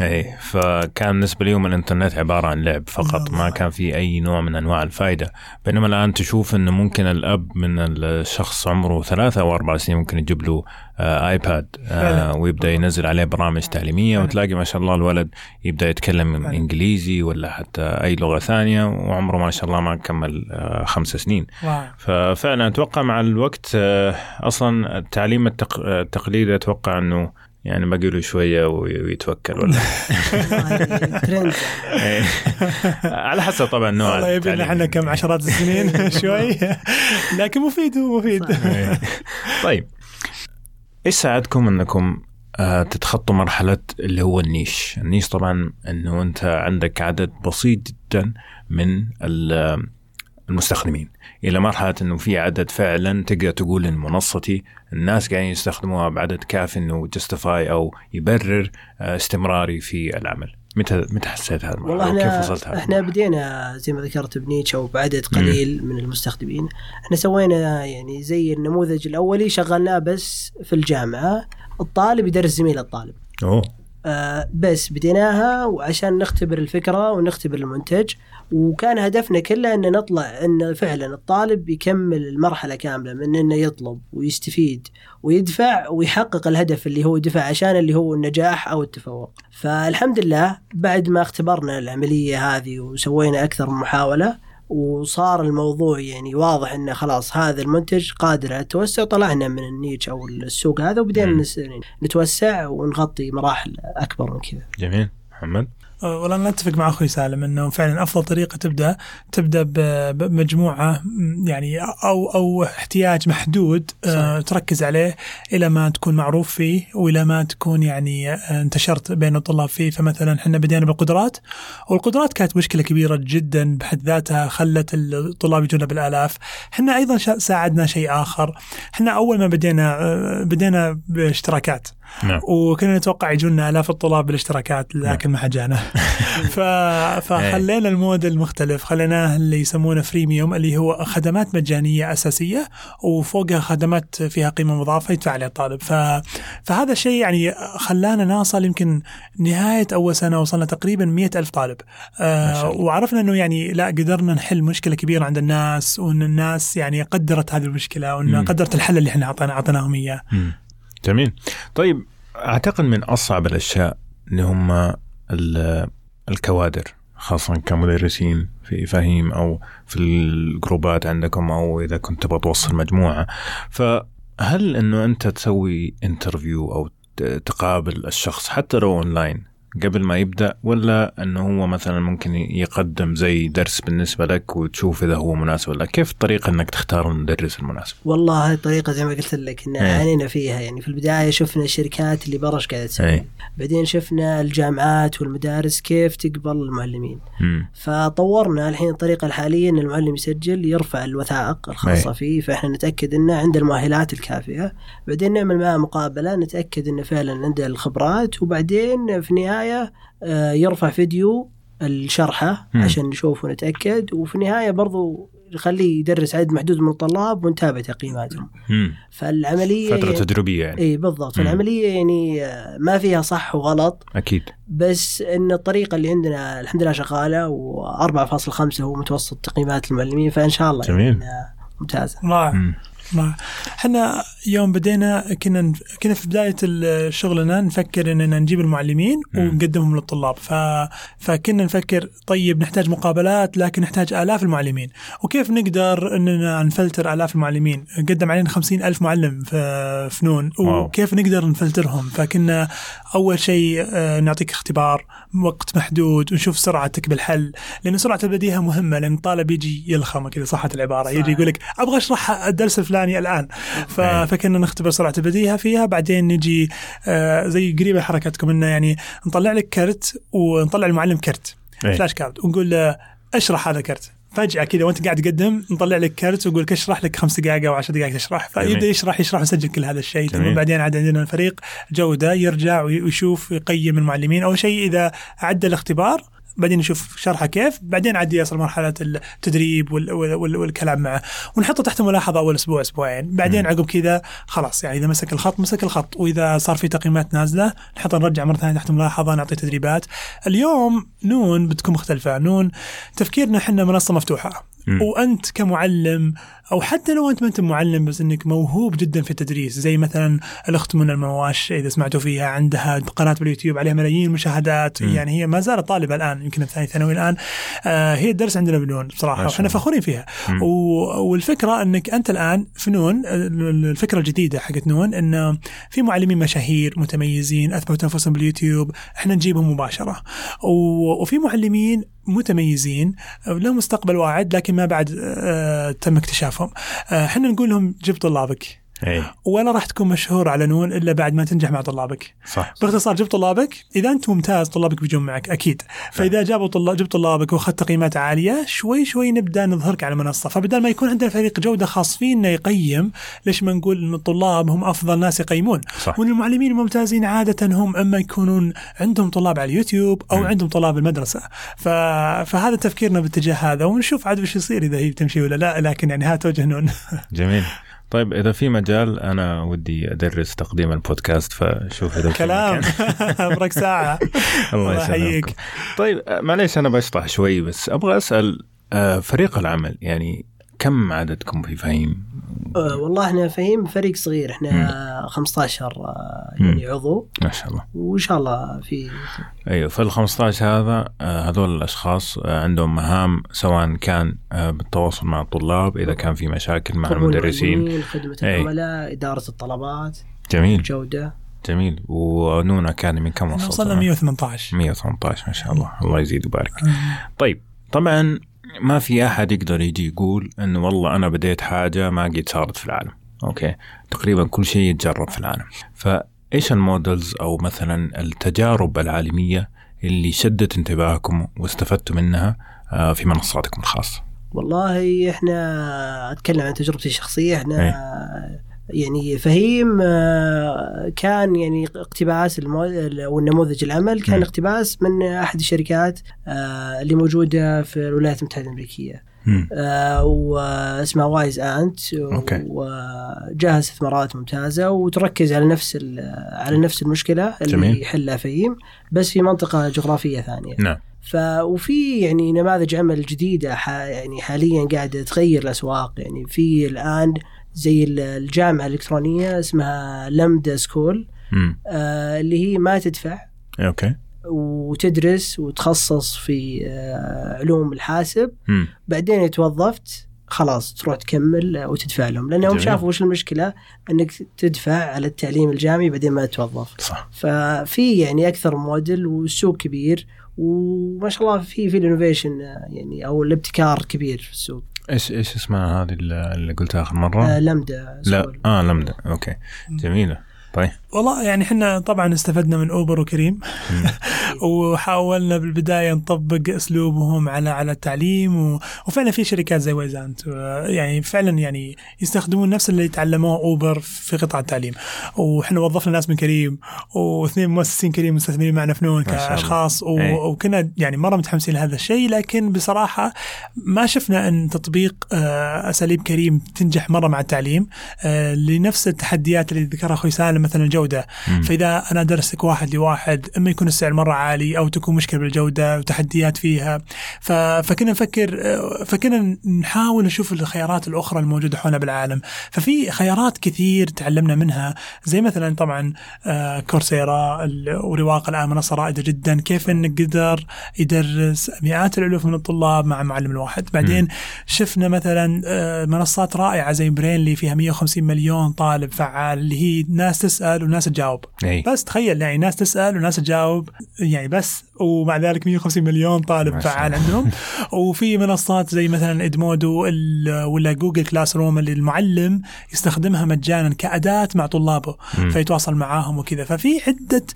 اي فكان بالنسبة لهم الإنترنت عبارة عن لعب فقط ما كان في أي نوع من أنواع الفائده بينما الآن تشوف إنه ممكن الأب من الشخص عمره ثلاثة أو أربع سنين ممكن يجيب له آه ايباد آه ويبدأ ينزل عليه برامج تعليمية وتلاقي ما شاء الله الولد يبدأ يتكلم إنجليزي ولا حتى أي لغة ثانية وعمره ما شاء الله ما كمل آه خمس سنين. ففعلا أتوقع مع الوقت آه، أصلا التعليم التقليدي أتوقع إنه يعني باقي له شوية ويتوكل ولا. (laughs) (laughs) على حسب طبعا نوع والله يبي إحنا كم عشرات السنين (laughs) شوي. لكن مفيد هو مفيد. إيه. طيب. إيش ساعدكم إنكم آه، تتخطوا مرحلة اللي هو النيش؟ النيش طبعا إنه أنت عندك عدد بسيط جدا من المستخدمين. إلى مرحلة إنه في عدد فعلا تقدر تقول إن منصتي الناس قاعدين يستخدموها بعدد كافي إنه justify أو يبرر آه، استمراري في العمل. متى متى حسيت هذا والله إحنا كيف وصلت هذا إحنا بدينا زي ما ذكرت ب niche أو بعدد قليل مم. من المستخدمين. إحنا سوينا يعني زي النموذج الأولي شغلناه بس في الجامعة. الطالب يدرس زميل الطالب. أوه. آه بس بديناها وعشان نختبر الفكرة ونختبر المنتج وكان هدفنا كله إن نطلع إن فعلا الطالب يكمل المرحلة كاملة من إنه يطلب ويستفيد ويدفع ويحقق الهدف اللي هو دفع عشان اللي هو النجاح أو التفوق. فالحمد لله بعد ما اختبرنا العملية هذه وسوينا أكثر من محاولة وصار الموضوع يعني واضح إنه خلاص هذا المنتج قادر على التوسع طلعنا من النيتش أو السوق هذا وبدينا نتوسع ونغطي مراحل أكبر من كذا. جميل. محمد؟ والله أنا أتفق مع أخوي سالم إنه فعلا أفضل طريقة تبدأ تبدأ بمجموعة يعني أو أو احتياج محدود آه، صحيح. تركز عليه إلى ما تكون معروف فيه وإلى ما تكون يعني آه، انتشرت بين الطلاب فيه. فمثلا إحنا بدينا بالقدرات والقدرات كانت مشكلة كبيرة جدا بحد ذاتها خلت الطلاب يجونا بالآلاف. إحنا أيضا ساعدنا شيء آخر. إحنا أول ما بدينا آه، بدينا باشتراكات. نعم. وكنا نتوقع يجونا آلاف الطلاب بالاشتراكات لكن نعم. ما جانا (laughs) ف... فخلينا الموديل مختلف. خليناه اللي يسمونه فريميوم اللي هو خدمات مجانية أساسية وفوقها خدمات فيها قيمة مضافة يدفع عليها الطالب. ف... فهذا الشيء يعني خلانا نوصل يمكن نهاية أول سنة وصلنا تقريبا مئة ألف طالب. آه وعرفنا إنه يعني لا قدرنا نحل مشكلة كبيرة عند الناس وإن الناس يعني قدرت هذه المشكلة وإن قدرت الحل اللي إحنا اعطينا أعطيناهم إياه. جميل. طيب أعتقد من أصعب الأشياء اللي هم الكوادر خاصة كمدرسين في فهيم أو في الجروبات عندكم أو إذا كنت تبغى توصل مجموعة. فهل أنه أنت تسوي interview أو تقابل الشخص حتى لو أونلاين قبل ما يبدأ ولا انه هو مثلا ممكن يقدم زي درس بالنسبة لك وتشوف إذا هو مناسب ولا كيف الطريقة إنك تختار المدرس المناسب؟ والله هذه الطريقة زي ما قلت لك إن إيه. عانينا فيها يعني في البداية شفنا الشركات اللي برا إيش قاعدة تسوي إيه. بعدين شفنا الجامعات والمدارس كيف تقبل المعلمين م. فطورنا الحين الطريقة الحالية إن المعلم يسجل يرفع الوثائق الخاصة إيه. فيه فإحنا نتأكد إنه عنده المؤهلات الكافية بعدين نعمل معه مقابلة نتأكد إنه فعلا عنده الخبرات وبعدين في النهاية النهاية آه، يرفع فيديو الشرحة عشان نشوف ونتأكد. وفي النهاية برضو نخليه يدرس عدد محدود من الطلاب ونتابع تقييماتهم. فالعملية فترة تدريبية يعني. اي بالضبط. فالعمليه يعني آه، ما فيها صح وغلط. أكيد. بس إن الطريقة اللي عندنا الحمد لله شغالة و4.5 هو متوسط تقييمات المعلمين فإن شاء الله جميل. يعني إنها ممتازة. رائع رائع إحنا يوم بدينا كنا كنا في بداية شغلنا نفكر إننا نجيب المعلمين. ونقدمهم للطلاب ف... فكنا نفكر طيب نحتاج مقابلات لكن نحتاج آلاف المعلمين وكيف نقدر إننا نفلتر آلاف المعلمين قدم علينا خمسين ألف معلم في فنون. وكيف نقدر نفلترهم فكنا أول شيء آه، نعطيك اختبار وقت محدود ونشوف سرعتك بالحل لأن سرعة البديهة مهمة لأن الطالب يجي يلخمك اذا صحت العبارة صح. يجي يقول لك أبغى أشرح الدرس الفلاني الآن ف... أي. فكنا نختبر سرعه البديهة فيها بعدين نجي آه زي قريبة حركتكم إنه يعني نطلع لك كرت ونطلع المعلم كرت. فلاش كارد ونقول له اشرح هذا الكرت فجأة كذا وأنت قاعد تقدم نطلع لك كرت ونقول لك اشرح لك خمس دقائق أو عشر دقائق تشرح. فيبدأ يشرح يشرح ويسجل كل هذا الشيء. ثم بعدين عاد عندنا فريق جودة يرجع ويشوف ويقيم المعلمين أول شيء إذا عدى الاختبار بعدين نشوف شرحه كيف بعدين عاد يصل مرحلة التدريب وال وال وال والكلام معه. ونحطه تحت ملاحظة أول أسبوع أسبوعين. بعدين. عقب كذا خلاص يعني إذا مسك الخط مسك الخط. وإذا صار في تقييمات نازلة نحطه نرجع مرة ثانية تحت ملاحظة نعطي تدريبات. اليوم نون بتكون مختلفة. نون تفكيرنا إحنا منصة مفتوحة. وانت كمعلم أو حتى لو أنت ما أنت معلم بس إنك موهوب جدا في التدريس زي مثلا الأخت منى المواش إذا سمعتوا فيها عندها قناة باليوتيوب عليها ملايين المشاهدات. يعني هي ما زالت طالبة الآن يمكن في ثاني ثانوي الآن آه هي الدرس عندنا بنون بصراحة وإحنا الله. فخورين فيها. و- والفكرة إنك أنت الآن في نون الفكرة الجديدة حقت نون انه في معلمين مشاهير متميزين أثبتوا أنفسهم باليوتيوب إحنا نجيبهم مباشرة و- وفي معلمين متميزين لهم مستقبل واعد لكن ما بعد آه، تم اكتشافهم. آه، إحنا نقول لهم جيب طلابك. إي. ولا راح تكون مشهور على نون إلا بعد ما تنجح مع طلابك. صح. باختصار جيب طلابك. إذا أنت ممتاز طلابك بيجون معك أكيد. فإذا جابوا طلاب جبت طلابك واخذت تقييمات عالية شوي شوي نبدأ نظهرك على المنصة. فبدل ما يكون عندنا فريق جودة خاص فينا يقيم ليش ما نقول إن الطلاب هم أفضل ناس يقيمون؟ صح. وإن المعلمين الممتازين عادة هم أما يكونون عندهم طلاب على اليوتيوب أو مم. عندهم طلاب المدرسة. ف... فهذا تفكيرنا باتجاه هذا. ونشوف عاد وش يصير إذا هي بتمشي ولا لا لكن يعني هات وجه نون. (laughs) جميل. طيب إذا في مجال أنا ودي أدرس تقديم البودكاست فشوف إذا كلام. (laughs) أبرك ساعة (laughs) الله يحييك. طيب آه، معليش أنا بشطح شوي بس أبغى أسأل آه، فريق العمل يعني كم عددكم في فهيم؟ أه والله إحنا فهيم فريق صغير إحنا 15 آه، يعني عضو. ما شاء الله. وإن شاء الله في أيوه فال 15 هذا آه، هذول الأشخاص عندهم مهام سواء كان بالتواصل مع الطلاب إذا كان في مشاكل مع المدرسين. خدمة أي. العملاء إدارة الطلبات جميل. جودة. جميل. ونون أكاديمي كم وصلت؟ وصلنا 118 118 ما شاء الله. الله يزيد ويبارك. طيب طبعا ما في أحد يقدر يجي يقول انه والله أنا بديت حاجة ما قد صارت في العالم. أوكي؟ تقريبا كل شيء يتجرب في العالم. فإيش ال models أو مثلا التجارب العالمية اللي شدت انتباهكم واستفدتوا منها آه، في منصاتكم الخاصة؟ والله إحنا أتكلم عن تجربتي الشخصية. إحنا يعني فهيم آه، كان يعني اقتباس. والنموذج العمل كان. اقتباس من أحد الشركات آه، اللي موجودة في الولايات المتحدة الأمريكية. آه، واسمها Wyzant. وجاها استثمارات ممتازة وتركز على نفس على نفس المشكلة اللي جميل. يحلها فهيم بس في منطقة جغرافية ثانية نعم ف وفي يعني نماذج عمل جديدة ح... يعني حاليا قاعدة تغير الأسواق يعني في الآن زي ال- الجامعة الإلكترونية اسمها Lambda School. آه اللي هي ما تدفع أوكي. وتدرس وتخصص في آه علوم الحاسب. مم. بعدين توظفت خلاص تروح تكمل وتدفع لهم. لانهم. شافوا وش المشكلة إنك تدفع على التعليم الجامعي بعدين ما تتوظف صح. ففي يعني أكثر موديل والسوق كبير وما شاء الله في في ال innovation يعني أو الابتكار كبير في السوق. إيش إيش اسمها هذه اللي قلتها آخر مرة؟ آه لمدا لا. آه لمدة. أوكي. جميلة. طيب. والله يعني إحنا طبعا استفدنا من أوبر وكريم. (laughs) وحاولنا بالبداية نطبق أسلوبهم على على التعليم و... وفعلا في شركات زي ويزانت يعني فعلا يعني يستخدمون نفس اللي تعلموه أوبر في قطاع التعليم. وإحنا وظفنا ناس من كريم واثنين مؤسسين كريم مستثمرين معنا في نون كأشخاص و... إيه. وكنا يعني مرة متحمسين لهذا الشيء لكن بصراحة ما شفنا أن تطبيق آه، أساليب كريم تنجح مرة مع التعليم. آه، لنفس التحديات اللي ذكرها أخوي سالم مثلا الجوده مم. فإذا أنا درستك واحد لواحد أما يكون السعر مرة عالي أو تكون مشكلة بالجودة وتحديات فيها. فكنا نفكر فكنا نحاول نشوف الخيارات الأخرى الموجودة حولنا بالعالم. ففي خيارات كثير تعلمنا منها. زي مثلا طبعا آه، كورسيرا ورواق الآن منصة رائدة جدا. كيف إنك قدر يدرس مئات الالوف من الطلاب مع معلم الواحد بعدين م. شفنا مثلا آه، منصات رائعة زي Brainly فيها 150 مليون طالب فعال اللي هي ناس تسأل وناس تجاوب. أي. بس تخيل يعني ناس تسأل وناس تجاوب يعني بس ومع ذلك 150 مليون طالب فعال عندهم. (laughs) وفي منصات زي مثلا Edmodo ولا Google Classroom اللي المعلم يستخدمها مجانا كأداة مع طلابه فيتواصل معاهم وكذا. ففي عدة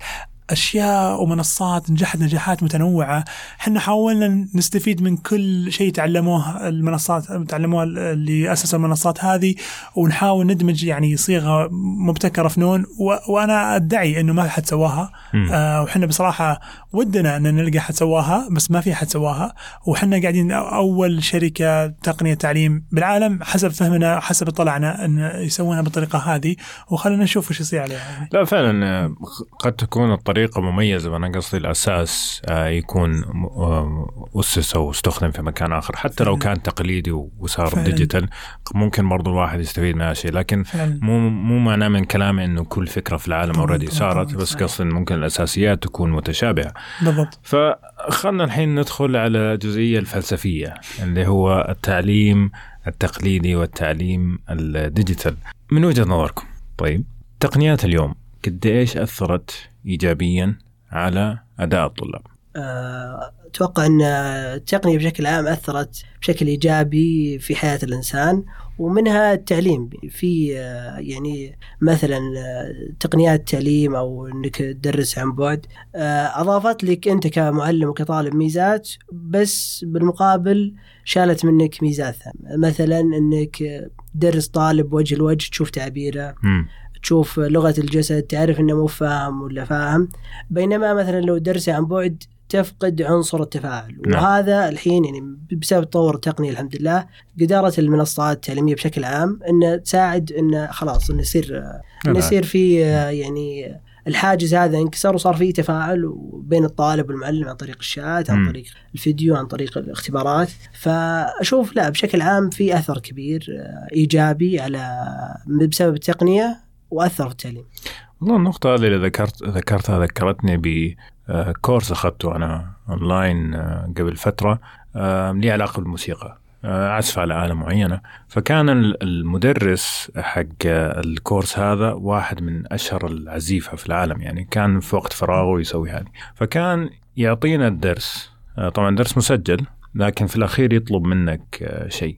أشياء ومنصات نجحت نجاحات متنوعة. إحنا حاولنا نستفيد من كل شيء تعلموه المنصات تعلموه اللي أسسوا المنصات هذه ونحاول ندمج يعني صيغة مبتكرة في نون وأنا أدعي إنه ما حد سواها. آه وحنا بصراحة ودنا إن نلقى حد سواها بس ما في حد سواها. وحنا قاعدين أول شركة تقنية تعليم بالعالم حسب فهمنا حسب اطلعنا إن يسوونها بالطريقة هذه. وخلينا نشوف وش يصير عليها. لا فعلا قد تكون الطريقة طريقة مميزة أنا قصدي الأساس آه، يكون آه، أسس أو استخدم في مكان آخر حتى لو كان تقليدي وصار. digital ممكن برضو الواحد يستفيد منها شيء لكن فعلا. مو مو معناه من كلامي إنه كل فكرة في العالم already صارت بس قصدي ممكن الأساسيات تكون متشابهة. بالضبط. فخلنا الحين ندخل على الجزئية الفلسفية اللي هو التعليم التقليدي والتعليم ال digital. من وجهة نظركم طيب تقنيات اليوم قد إيش أثرت ايجابيا على أداء الطلاب؟ آه، أتوقع أن التقنية بشكل عام أثرت بشكل إيجابي في حياة الإنسان ومنها التعليم. في آه، يعني مثلا آه، تقنيات التعليم أو إنك تدرس عن بعد أضافت لك أنت كمعلم وكطالب ميزات بس بالمقابل شالت منك ميزات مثلا إنك تدرس طالب وجه لوجه تشوف تعبيره. تشوف لغة الجسد تعرف إنه مو فاهم ولا فاهم. بينما مثلا لو درسه عن بعد تفقد عنصر التفاعل. نعم. وهذا الحين يعني بسبب تطور التقنية الحمد لله قدرت المنصات التعليمية بشكل عام إن تساعد انه خلاص انه يصير انه يصير في يعني الحاجز هذا انكسر وصار في تفاعل بين الطالب والمعلم عن طريق الشات عن طريق الفيديو عن طريق الاختبارات. فأشوف لا بشكل عام في أثر كبير إيجابي على بسبب التقنية. وأثر في التعليم. والله النقطة هذه اللي ذكرت ذكرتها ذكرتني ب course أخذته أنا اونلاين آه، قبل فترة آه، لي علاقة بالموسيقى. آه، عزف على آلة معينة. فكان المدرس حق ال course هذا واحد من أشهر العزيفة في العالم يعني كان في وقت فراغه يسوي هذه. فكان يعطينا الدرس. طبعا درس مسجل لكن في الأخير يطلب منك شيء.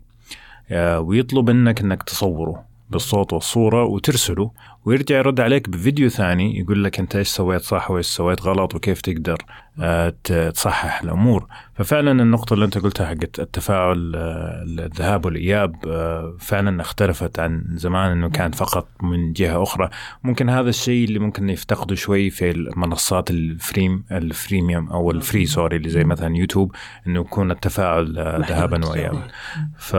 ويطلب منك أنك تصوره. بالصوت والصورة وترسله ويرجع يرد عليك بفيديو ثاني يقول لك أنت إيش سويت صح وإيش سويت غلط وكيف تقدر آه، تصحح الأمور. ففعلا النقطة اللي أنت قلتها حقت التفاعل آه، الذهاب والإياب آه، فعلا اختلفت عن زمان إنه كان فقط من جهة أخرى. ممكن هذا الشيء اللي ممكن يفتقده شوي في المنصات ال freem ال freemium أو ال free sorry اللي زي مثلا يوتيوب إنه يكون التفاعل ذهابا وايابا. ف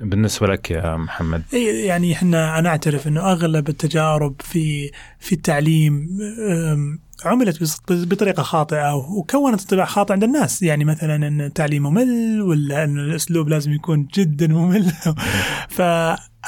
بالنسبة لك يا محمد؟ يعني إحنا أنا أعترف إنه أغلب التجارب في في التعليم عملت بطريقة خاطئة وكونت انطباع خاطئ عند الناس. يعني مثلا إن التعليم ممل ولا إن الأسلوب لازم يكون جدا ممل. ف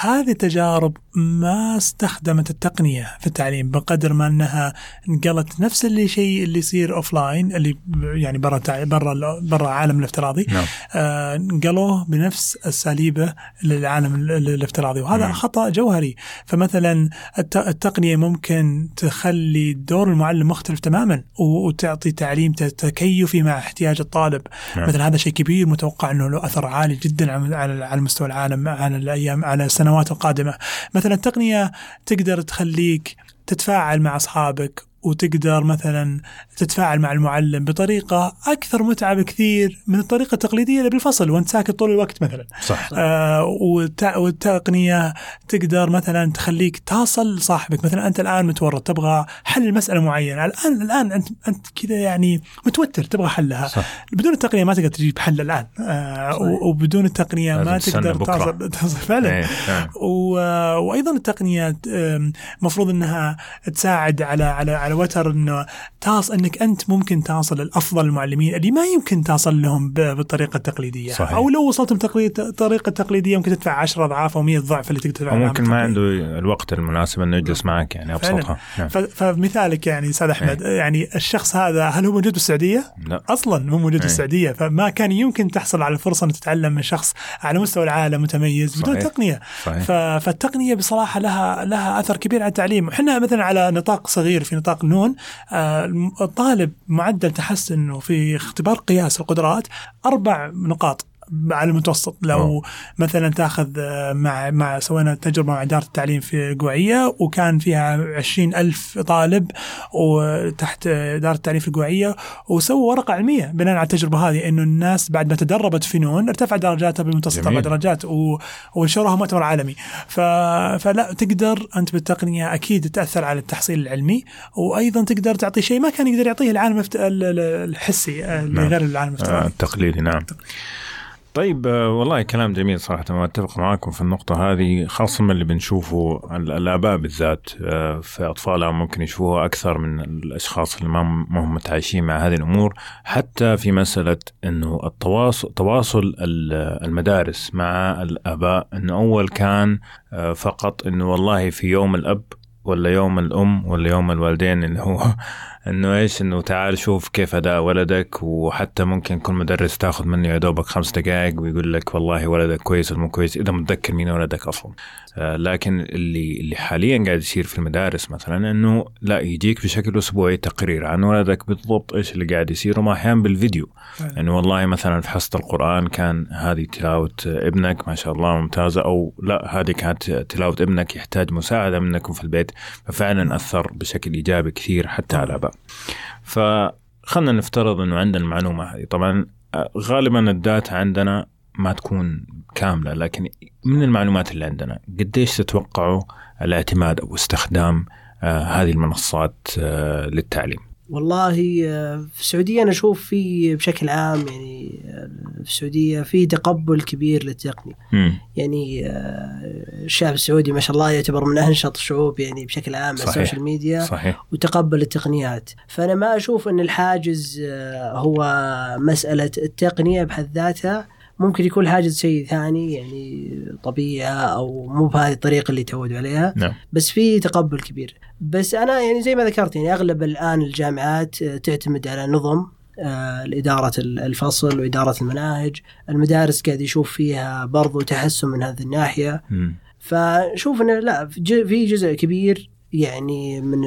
هذه التجارب ما استخدمت التقنية في التعليم بقدر ما أنها نقلت نفس اللي شيء اللي يصير offline اللي يعني برا برا برا العالم الافتراضي نعم. آه نقلوه بنفس اساليبه للعالم الافتراضي وهذا نعم. خطأ جوهري فمثلا التقنية ممكن تخلي دور المعلم مختلف تماما وتعطي تعليم تكيفي مع احتياج الطالب نعم. مثلا هذا شيء كبير متوقع أنه له أثر عالي جدا على على مستوى العالم على الأيام على السنوات القادمه مثلا التقنيه تقدر تخليك تتفاعل مع أصحابك وتقدر مثلا تتفاعل مع المعلم بطريقة أكثر متعة بكثير من الطريقة التقليدية اللي بالفصل وأنت ساكت طول الوقت مثلا. صح. آه والتقنية تقدر مثلا تخليك تصل لصاحبك مثلا أنت الآن متورط تبغى حل مسألة معينة الآن الآن أنت أنت كذا يعني متوتر تبغى حلها صح. بدون التقنية ما تقدر تجيب حل الآن آه وبدون التقنية ما تقدر تصل (laughs) تصل فعلا إيه. وأيضا التقنية المفروض إنها تساعد على على على وتر إنه تصل إنك أنت ممكن تصل لافضل المعلمين اللي ما يمكن تصل لهم بالطريقة التقليدية صحيح. أو لو وصلت بالطريقة التقليديه ممكن تدفع 10 أضعاف أو 100 ضعف اللي تقدر تدفعه ممكن ما عنده الوقت المناسب إنه يجلس معك يعني أبسطها نعم. فمثالك يعني أستاذ أحمد إيه. يعني الشخص هذا هل هو موجود بالسعوديه؟ لا أصلا مو موجود بالسعوديه فما كان يمكن تحصل على الفرصه ان تتعلم من شخص على مستوى العالم متميز بدون صحيح. تقنية صحيح. فالتقنية بصراحة لها لها أثر كبير على التعليم إحنا مثلا على نطاق صغير في نطاق نون آه، الطالب معدل تحسنه في اختبار قياس القدرات أربع نقاط. على المتوسط. لو أوه. مثلا تأخذ آه، مع مع سوينا تجربة مع إدارة التعليم في القوعية وكان فيها عشرين ألف طالب وتحت إدارة التعليم في القوعية وسووا ورقة علمية بناء على التجربة هذه إنه الناس بعد ما تدربت في نون ارتفع درجاتها بالمتوسط أربع درجات ونشروها مؤتمر عالمي. ف... فلا تقدر أنت بالتقنية أكيد تأثر على التحصيل العلمي وأيضا تقدر تعطي شيء ما كان يقدر يعطيه العالم الحسي آه، نعم. غير العالم الافتراضي آه التقليدي نعم. طيب آه، والله كلام جميل صراحة ما أتفق معاكم في النقطة هذه خاصة من اللي بنشوفه الآباء بالذات آه، في أطفالهم ممكن يشوفوها أكثر من الأشخاص اللي ما هم متعايشين مع هذه الأمور حتى في مسألة أنه التواصل تواصل المدارس مع الآباء أنه أول كان آه، فقط أنه والله في يوم الأب ولا يوم الأم ولا يوم الوالدين اللي هو إنه إيش؟ إنه تعال شوف كيف أداء ولدك وحتى ممكن كل مدرس تاخذ منه يا دوبك خمس دقائق ويقول لك والله ولدك كويس ولا مو كويس إذا متذكر مين ولدك أصلا. آه لكن اللي اللي حاليا قاعد يصير في المدارس مثلا إنه لا يجيك بشكل أسبوعي تقرير عن ولدك بالضبط إيش اللي قاعد يصير وما أحيانا بالفيديو. يعني إنه والله مثلا في حصة القرآن كان هذه تلاوة ابنك ما شاء الله ممتازة أو لا هذه كانت تلاوة ابنك يحتاج مساعدة منكم في البيت ففعلا أثر بشكل إيجابي كثير حتى على الاباء فخلنا نفترض إنه عندنا المعلومة هذه. طبعا غالبا الداتا عندنا ما تكون كاملة لكن من المعلومات اللي عندنا قديش تتوقعوا الاعتماد أو استخدام آه هذه المنصات آه للتعليم؟ والله آه، في السعودية أنا أشوف في بشكل عام يعني آه، في السعودية في تقبل كبير للتقنيه يعني آه، الشعب السعودي ما شاء الله يعتبر من أنشط الشعوب يعني بشكل عام على السوشيال ميديا صحيح. وتقبل التقنيات. فأنا ما أشوف أن الحاجز هو مسألة التقنية بحد ذاتها. ممكن يكون حاجز شيء ثاني يعني طبيعة أو مو بهذه الطريقة اللي تعودوا عليها. نعم. بس في تقبل كبير. بس أنا يعني زي ما ذكرت يعني أغلب الآن الجامعات تعتمد على نظم آه، لإدارة الفصل وإدارة المناهج. المدارس قاعد يشوف فيها برضو تحسن من هذه الناحية. م. فشوف أنه لا في جزء كبير يعني من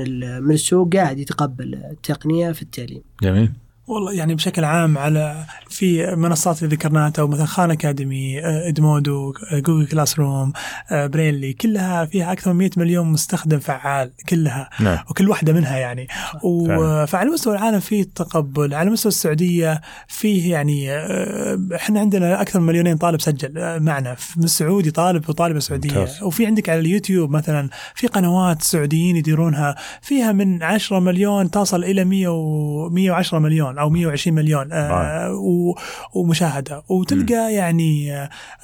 من السوق قاعد يتقبل التقنية في التعليم. جميل. والله يعني بشكل عام على في منصات اللي ذكرناها أو مثلا Khan Academy آه، Edmodo آه، Google Classroom آه، برينلي كلها فيها أكثر من 100 مليون مستخدم فعال كلها. نعم. وكل واحدة منها يعني. فعلى مستوى العالم في تقبل على مستوى السعودية فيه يعني إحنا عندنا أكثر من مليونين طالب سجل معنا. من السعودي طالب وطالبة سعودية. ممتاز. وفي عندك على اليوتيوب مثلا في قنوات سعوديين يديرونها فيها من 10 مليون تصل إلى 100 و 110 مليون. أو 120 مليون آه ومشاهدة وتلقى م. يعني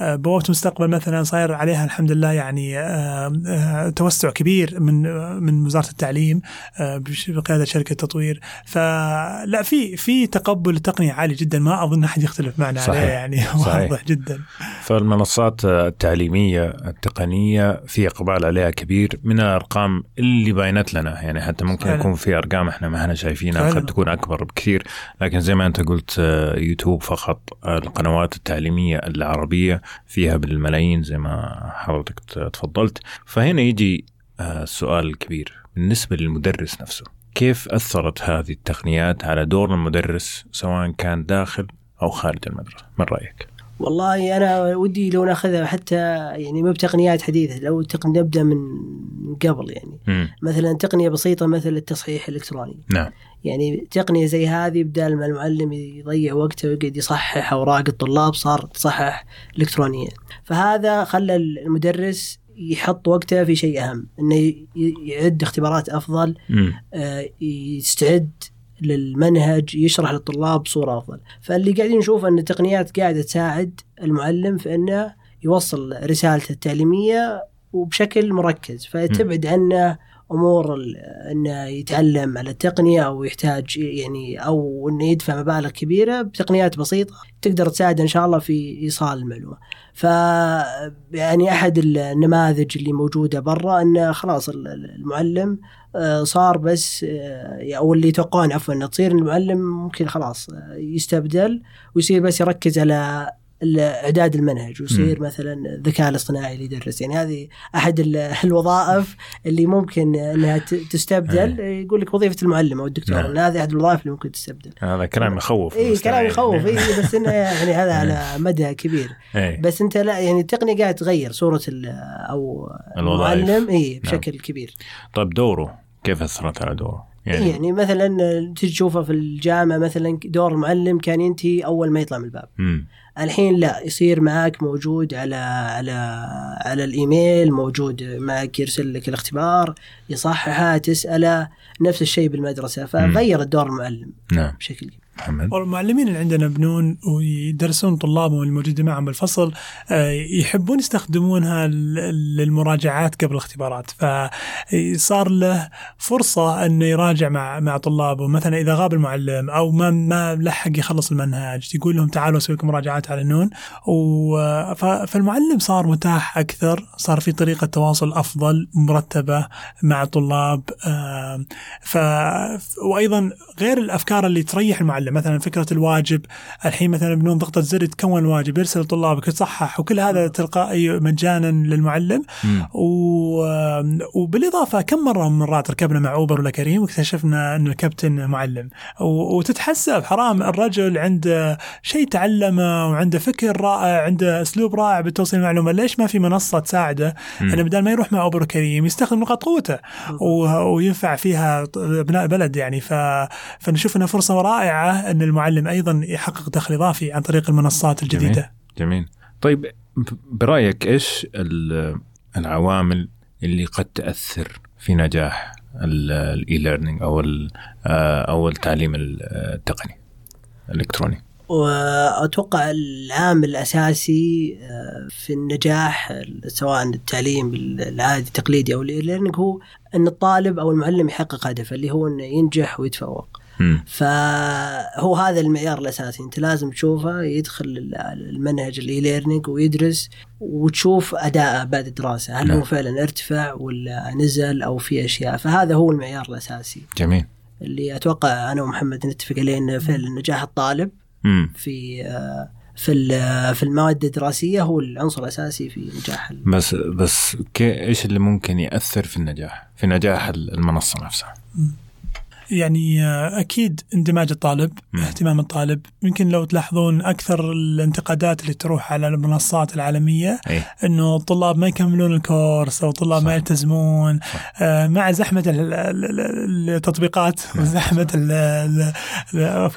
آه بوابة المستقبل مثلا صاير عليها الحمد لله يعني آه آه توسع كبير من من وزارة التعليم آه بقيادة شركة تطوير فلا في في تقبل التقنيه عالي جدا ما أظن أحد يختلف معنا صحيح. عليه يعني واضح جدا فالمنصات التعليمية التقنية في إقبال عليها كبير من الأرقام اللي باينت لنا يعني حتى ممكن فعلا. يكون في أرقام إحنا ما إحنا شايفينها قد تكون أكبر بكثير لكن زي ما أنت قلت آه، يوتيوب فقط القنوات التعليمية العربية فيها بالملايين زي ما حضرتك تفضلت. فهنا يجي السؤال آه، الكبير بالنسبة للمدرس نفسه. كيف أثرت هذه التقنيات على دور المدرس سواء كان داخل أو خارج المدرسة؟ من رأيك؟ والله أنا ودي لو ناخذها حتى يعني مو بتقنيات حديثة لو تقنية نبدأ من قبل يعني مم. مثلا تقنية بسيطة مثل التصحيح الإلكتروني نعم يعني تقنية زي هذه بدال ما المعلم يضيع وقته ويقعد يصحح أوراق الطلاب صار تصحح الكترونيا فهذا خلى المدرس يحط وقته في شيء أهم إنه يعد اختبارات أفضل. آه، يستعد للمنهج يشرح للطلاب بصورة أفضل. فاللي قاعدين نشوف أن التقنيات قاعدة تساعد المعلم في أنه يوصل رسالته التعليمية وبشكل مركز. فتبعد عنه أمور إنه يتعلم على التقنية أو يحتاج يعني أو إنه يدفع مبالغ كبيرة بتقنيات بسيطة تقدر تساعد إن شاء الله في إيصال المعلومة. ف يعني أحد النماذج اللي موجودة برا انه خلاص ال- ال- المعلم آه، صار بس آه، أو اللي يتوقعون عفوا إنه تصير المعلم ممكن خلاص آه، يستبدل ويصير بس يركز على اعداد المنهج ويصير مثلا الذكاء الاصطناعي اللي يدرس. يعني هذه أحد ال- الوظائف اللي ممكن إنها تستبدل. يقول لك وظيفة المعلم أو الدكتور. نعم. هذه أحد الوظائف اللي ممكن تستبدل. هذا كلام يخوف اي كلام. يخوف. اي (laughs) بس إنه يعني هذا على مدى كبير. إيه. بس أنت لا يعني التقنية قاعدة تغير صورة أو الوظائف. المعلم. اي بشكل كبير. طيب دوره كيف أثرت على دوره؟ يعني, يعني مثلا تجي تشوفه في الجامعة مثلا دور المعلم كان ينتهي أول ما يطلع من الباب. مم. الحين لا يصير معك موجود على على على الإيميل موجود معك يرسل لك الاختبار يصححه تسأله نفس الشيء بالمدرسة فغير الدور المعلم نعم. بشكل كبير. محمد. والمعلمين اللي عندنا بنون ويدرسون طلابهم الموجودين معهم بالفصل آه، يحبون يستخدمونها للمراجعات قبل الاختبارات. فصار له فرصة إنه يراجع مع مع طلابه. مثلا إذا غاب المعلم أو ما ما لحق يخلص المنهج يقول لهم تعالوا أسوي لكم مراجعات على النون. فالمعلم صار متاح أكثر صار في طريقة تواصل أفضل مرتبة مع الطلاب آه، ف وأيضا غير الأفكار اللي تريح المعلم مثلا فكرة الواجب الحين مثلا بدون ضغطه زر يتكون الواجب يرسل لطلابك يصحح وكل هذا تلقائي مجانا للمعلم. و... وبالإضافة كم مرة من مرات ركبنا مع اوبر ولا كريم واكتشفنا أن الكابتن معلم؟ و... وتتحسب حرام الرجل عنده شيء تعلمه وعنده فكر رائع عنده أسلوب رائع بتوصيل المعلومة. ليش ما في منصة تساعده. انه بدل ما يروح مع Uber و Careem يستخدم نقاط قوته. و- وينفع فيها أبناء البلد يعني. ف... فنشوف انها فرصة رائعة. أن المعلم أيضا يحقق دخل إضافي عن طريق المنصات الجديدة. جميل طيب ب- برأيك إيش ال- العوامل اللي قد تأثر في نجاح ال e-learning أو آه، أو التعليم التقني الإلكتروني وأتوقع العامل الأساسي آه، في النجاح سواء التعليم العادي التقليدي أو ال e-learning هو أن الطالب أو المعلم يحقق هدفه اللي هو أنه ينجح ويتفوق. مم. فهو هذا المعيار الأساسي. أنت لازم تشوفه يدخل المنهج ال e-learning ويدرس وتشوف اداءه بعد الدراسه هل نعم. هو فعلا ارتفع ولا نزل أو في أشياء. فهذا هو المعيار الأساسي. جميل. اللي أتوقع أنا ومحمد نتفق عليه إنه فعلا نجاح الطالب مم. في في ال- في المواد الدراسية هو العنصر الأساسي في نجاح بس بس إيش اللي ممكن يأثر في النجاح؟ في نجاح المنصة نفسها. يعني آه، أكيد اندماج الطالب مم. اهتمام الطالب يمكن لو تلاحظون أكثر الانتقادات اللي تروح على المنصات العالمية اي إنه الطلاب ما يكملون الكورس أو الطلاب ما صح. يلتزمون آه، مع زحمة ال- ال- ال- التطبيقات نعم. وزحمه ال-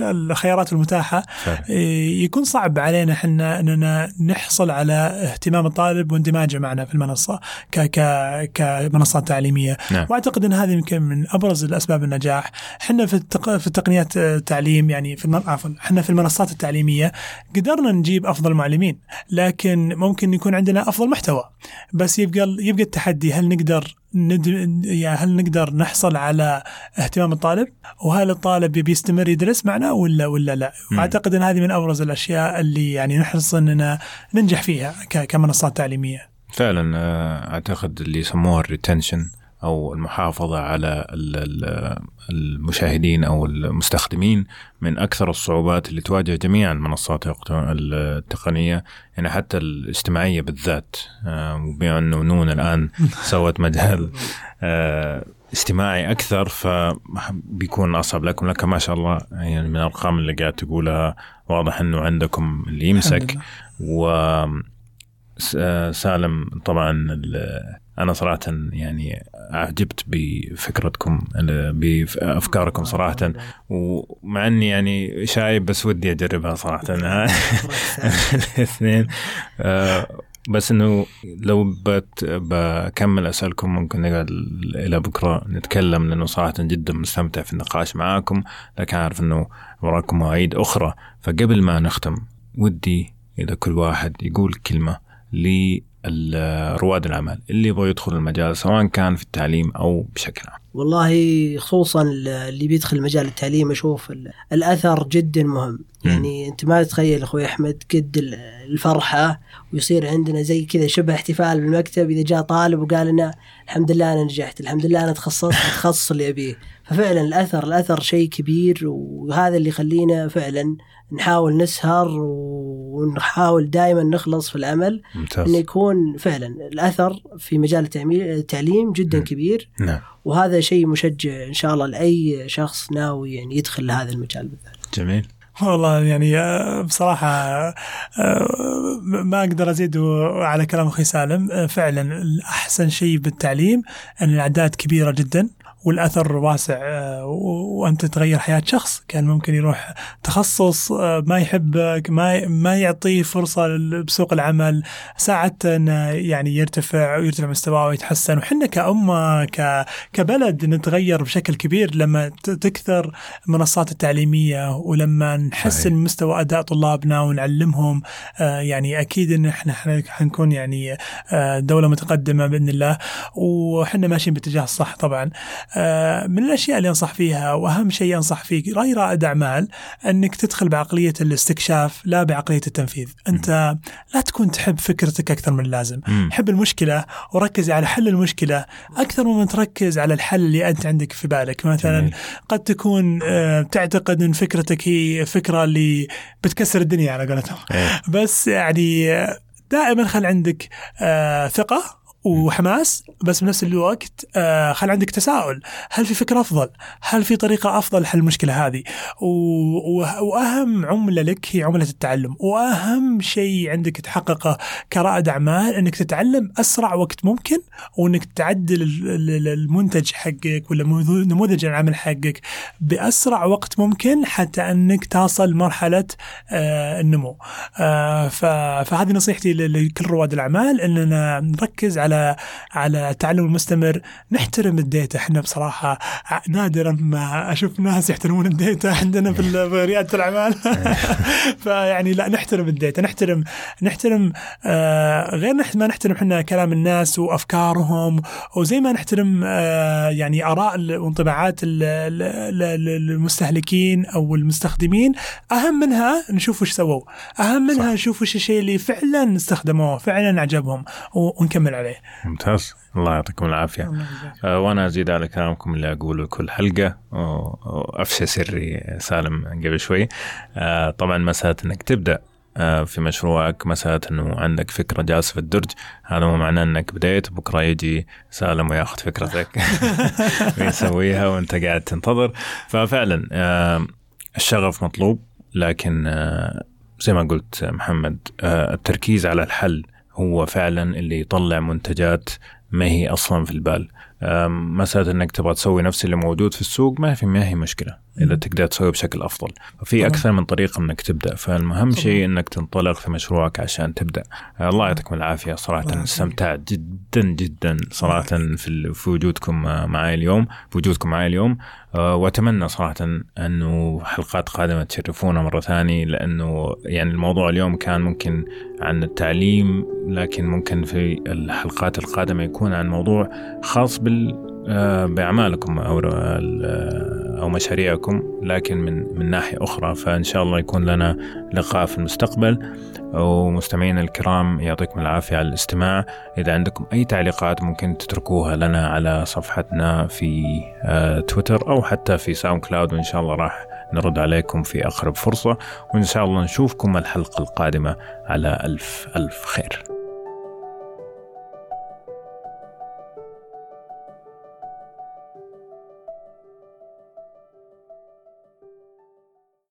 الخيارات المتاحة فعلا. إيه، يكون صعب علينا إحنا إننا نحصل على اهتمام الطالب واندماجه معنا في المنصة ك ك كمنصات تعليمية نعم. وأعتقد إن هذه يمكن من أبرز الأسباب النجاح إحنا في التق... في التقنيات التعليم يعني في الم... عفوا إحنا في المنصات التعليمية قدرنا نجيب أفضل معلمين لكن ممكن يكون عندنا أفضل محتوى. بس يبقى يبقى التحدي هل نقدر ند... يعني هل نقدر نحصل على اهتمام الطالب؟ وهل الطالب بيستمر يدرس معنا ولا ولا لا؟ مم. واعتقد إن هذه من أبرز الأشياء اللي يعني نحرص إننا ننجح فيها ك... كمنصات تعليمية. فعلا آه، أعتقد اللي يسموها ال retention أو المحافظة على ال- ال- المشاهدين أو المستخدمين من أكثر الصعوبات اللي تواجه جميع المنصات التقنية يعني حتى الاجتماعية بالذات. آه، وبما أنه نون الآن سوت مجال آه، استماعي أكثر فبيكون أصعب لكم. لكن ما شاء الله يعني من الأرقام اللي قاعد تقولها واضح أنه عندكم اللي يمسك. و سالم طبعا أنا صراحة يعني أعجبت بفكرتكم بأفكاركم صراحة ومع إني يعني شايب بس ودي أجربها صراحة. (laughs) (laughs) الاثنين. آه، بس إنه لو بت بكمل أسألكم ممكن نقعد إلى بكرة نتكلم لأنه صراحة جدا مستمتع في النقاش معاكم لكن عارف إنه وراكم مواعيد أخرى. فقبل ما نختم ودي إذا كل واحد يقول كلمة لرواد الاعمال اللي يبغى يدخل المجال سواء كان في التعليم أو بشكل عام. والله خصوصا اللي بيدخل مجال التعليم أشوف الأثر جدا مهم. يعني أنت ما تتخيل أخوي أحمد قد الفرحة ويصير عندنا زي كذا شبه احتفال بالمكتب إذا جاء طالب وقال لنا الحمد لله أنا نجحت الحمد لله أنا تخصصت التخصص اللي أبيه. ففعلا الأثر الأثر شيء كبير وهذا اللي يخلينا فعلا نحاول نسهر ونحاول دائما نخلص في العمل ممتاز. إنه يكون فعلا الأثر في مجال التعليم جدا م. كبير نعم. وهذا شيء مشجع إن شاء الله لأي شخص ناوي يعني يدخل لهذا المجال بالذات. جميل. والله يعني آه، بصراحة آه، ما أقدر أزيد على كلام أخي سالم آه، فعلا أحسن شيء بالتعليم أن الأعداد كبيرة جدا والأثر واسع آه، وانت تغير حياة شخص. كان ممكن يروح تخصص آه، ما يحبك ما ما يعطيه فرصة بسوق العمل ساعدته إنه يعني يرتفع ويرتفع مستواه ويتحسن. وحنا كأمة كبلد نتغير بشكل كبير لما تكثر المنصات التعليمية ولما نحسن مستوى أداء طلابنا ونعلمهم آه، يعني أكيد إن إحنا حنكون يعني دولة متقدمة بإذن الله. وحنا ماشيين باتجاه الصح طبعا. آه، من الأشياء اللي أنصح فيها وأهم شيء أنصح فيه راي رائد أعمال أنك تدخل بعقلية الاستكشاف لا بعقلية التنفيذ، أنت لا تكون تحب فكرتك أكثر من اللازم، حب المشكلة وركز على حل المشكلة أكثر مما تركز على الحل اللي أنت عندك في بالك، مثلا قد تكون آه، تعتقد إن فكرتك هي فكرة اللي بتكسر الدنيا على قولتهم، إيه. بس يعني آه، دائما خل عندك ثقة وحماس بس بنفس الوقت آه خل عندك تساؤل. هل في فكرة أفضل؟ هل في طريقة أفضل لحل المشكلة هذه؟ وأهم عملة لك هي عملة التعلم. وأهم شيء عندك تحققه كرائد أعمال أنك تتعلم أسرع وقت ممكن وأنك تعدل المنتج حقك ولا نموذج العمل حقك بأسرع وقت ممكن حتى أنك تصل مرحلة آه النمو. آه فهذه نصيحتي لكل رواد الأعمال أننا نركز على على على التعلم المستمر نحترم الديتا إحنا بصراحة نادرا ما أشوف ناس يحترمون الديتا عندنا في ريادة الأعمال. (laughs) فيعني لا نحترم الديتا نحترم نحترم آه غير ما نحترم إحنا كلام الناس وأفكارهم وزي ما نحترم آه يعني آراء وانطباعات المستهلكين أو المستخدمين. أهم منها نشوف وش سووا. أهم منها نشوف وش الشيء اللي فعلا استخدموه فعلا عجبهم ونكمل عليه. ممتاز. الله يعطيكم العافية. آه وأنا أزيد على كلامكم اللي أقوله كل حلقة. وأفشى سري سالم قبل شوي. آه طبعا مسألة أنك تبدأ. آه، في مشروعك مسألة أنه عندك فكرة جالسة في الدرج. هذا مو معناه أنك بديت بكرة يجي سالم وياخذ فكرتك. (laughs) ويسويها وأنت قاعد تنتظر. ففعلا آه، الشغف مطلوب لكن آه، زي ما قلت محمد التركيز على الحل هو فعلا اللي يطلع منتجات ما هي أصلا في البال. مساله إنك تبغى تسوي نفس اللي موجود في السوق ما في ما هي مشكلة. إذا تقدر تسوي بشكل أفضل. في أكثر من طريقة إنك تبدأ. فالمهم شيء إنك تنطلق في مشروعك عشان تبدأ. الله يعطيكم العافية. صراحة استمتعت جدا جدا صراحة في في وجودكم معي اليوم في وجودكم معي اليوم. آه، وأتمنى صراحة أنه حلقات قادمة تشرفونا مرة ثانية لأنه يعني الموضوع اليوم كان ممكن عن التعليم لكن ممكن في الحلقات القادمة يكون عن موضوع خاص بال آه، بأعمالكم أو أو مشاريعكم لكن من من ناحية أخرى فإن شاء الله يكون لنا لقاء في المستقبل. ومستمعينا الكرام يعطيكم العافية على الاستماع. إذا عندكم أي تعليقات ممكن تتركوها لنا على صفحتنا في آه، تويتر أو حتى في ساوند كلاود وإن شاء الله راح نرد عليكم في أقرب فرصة. وإن شاء الله نشوفكم الحلقة القادمة على ألف ألف خير.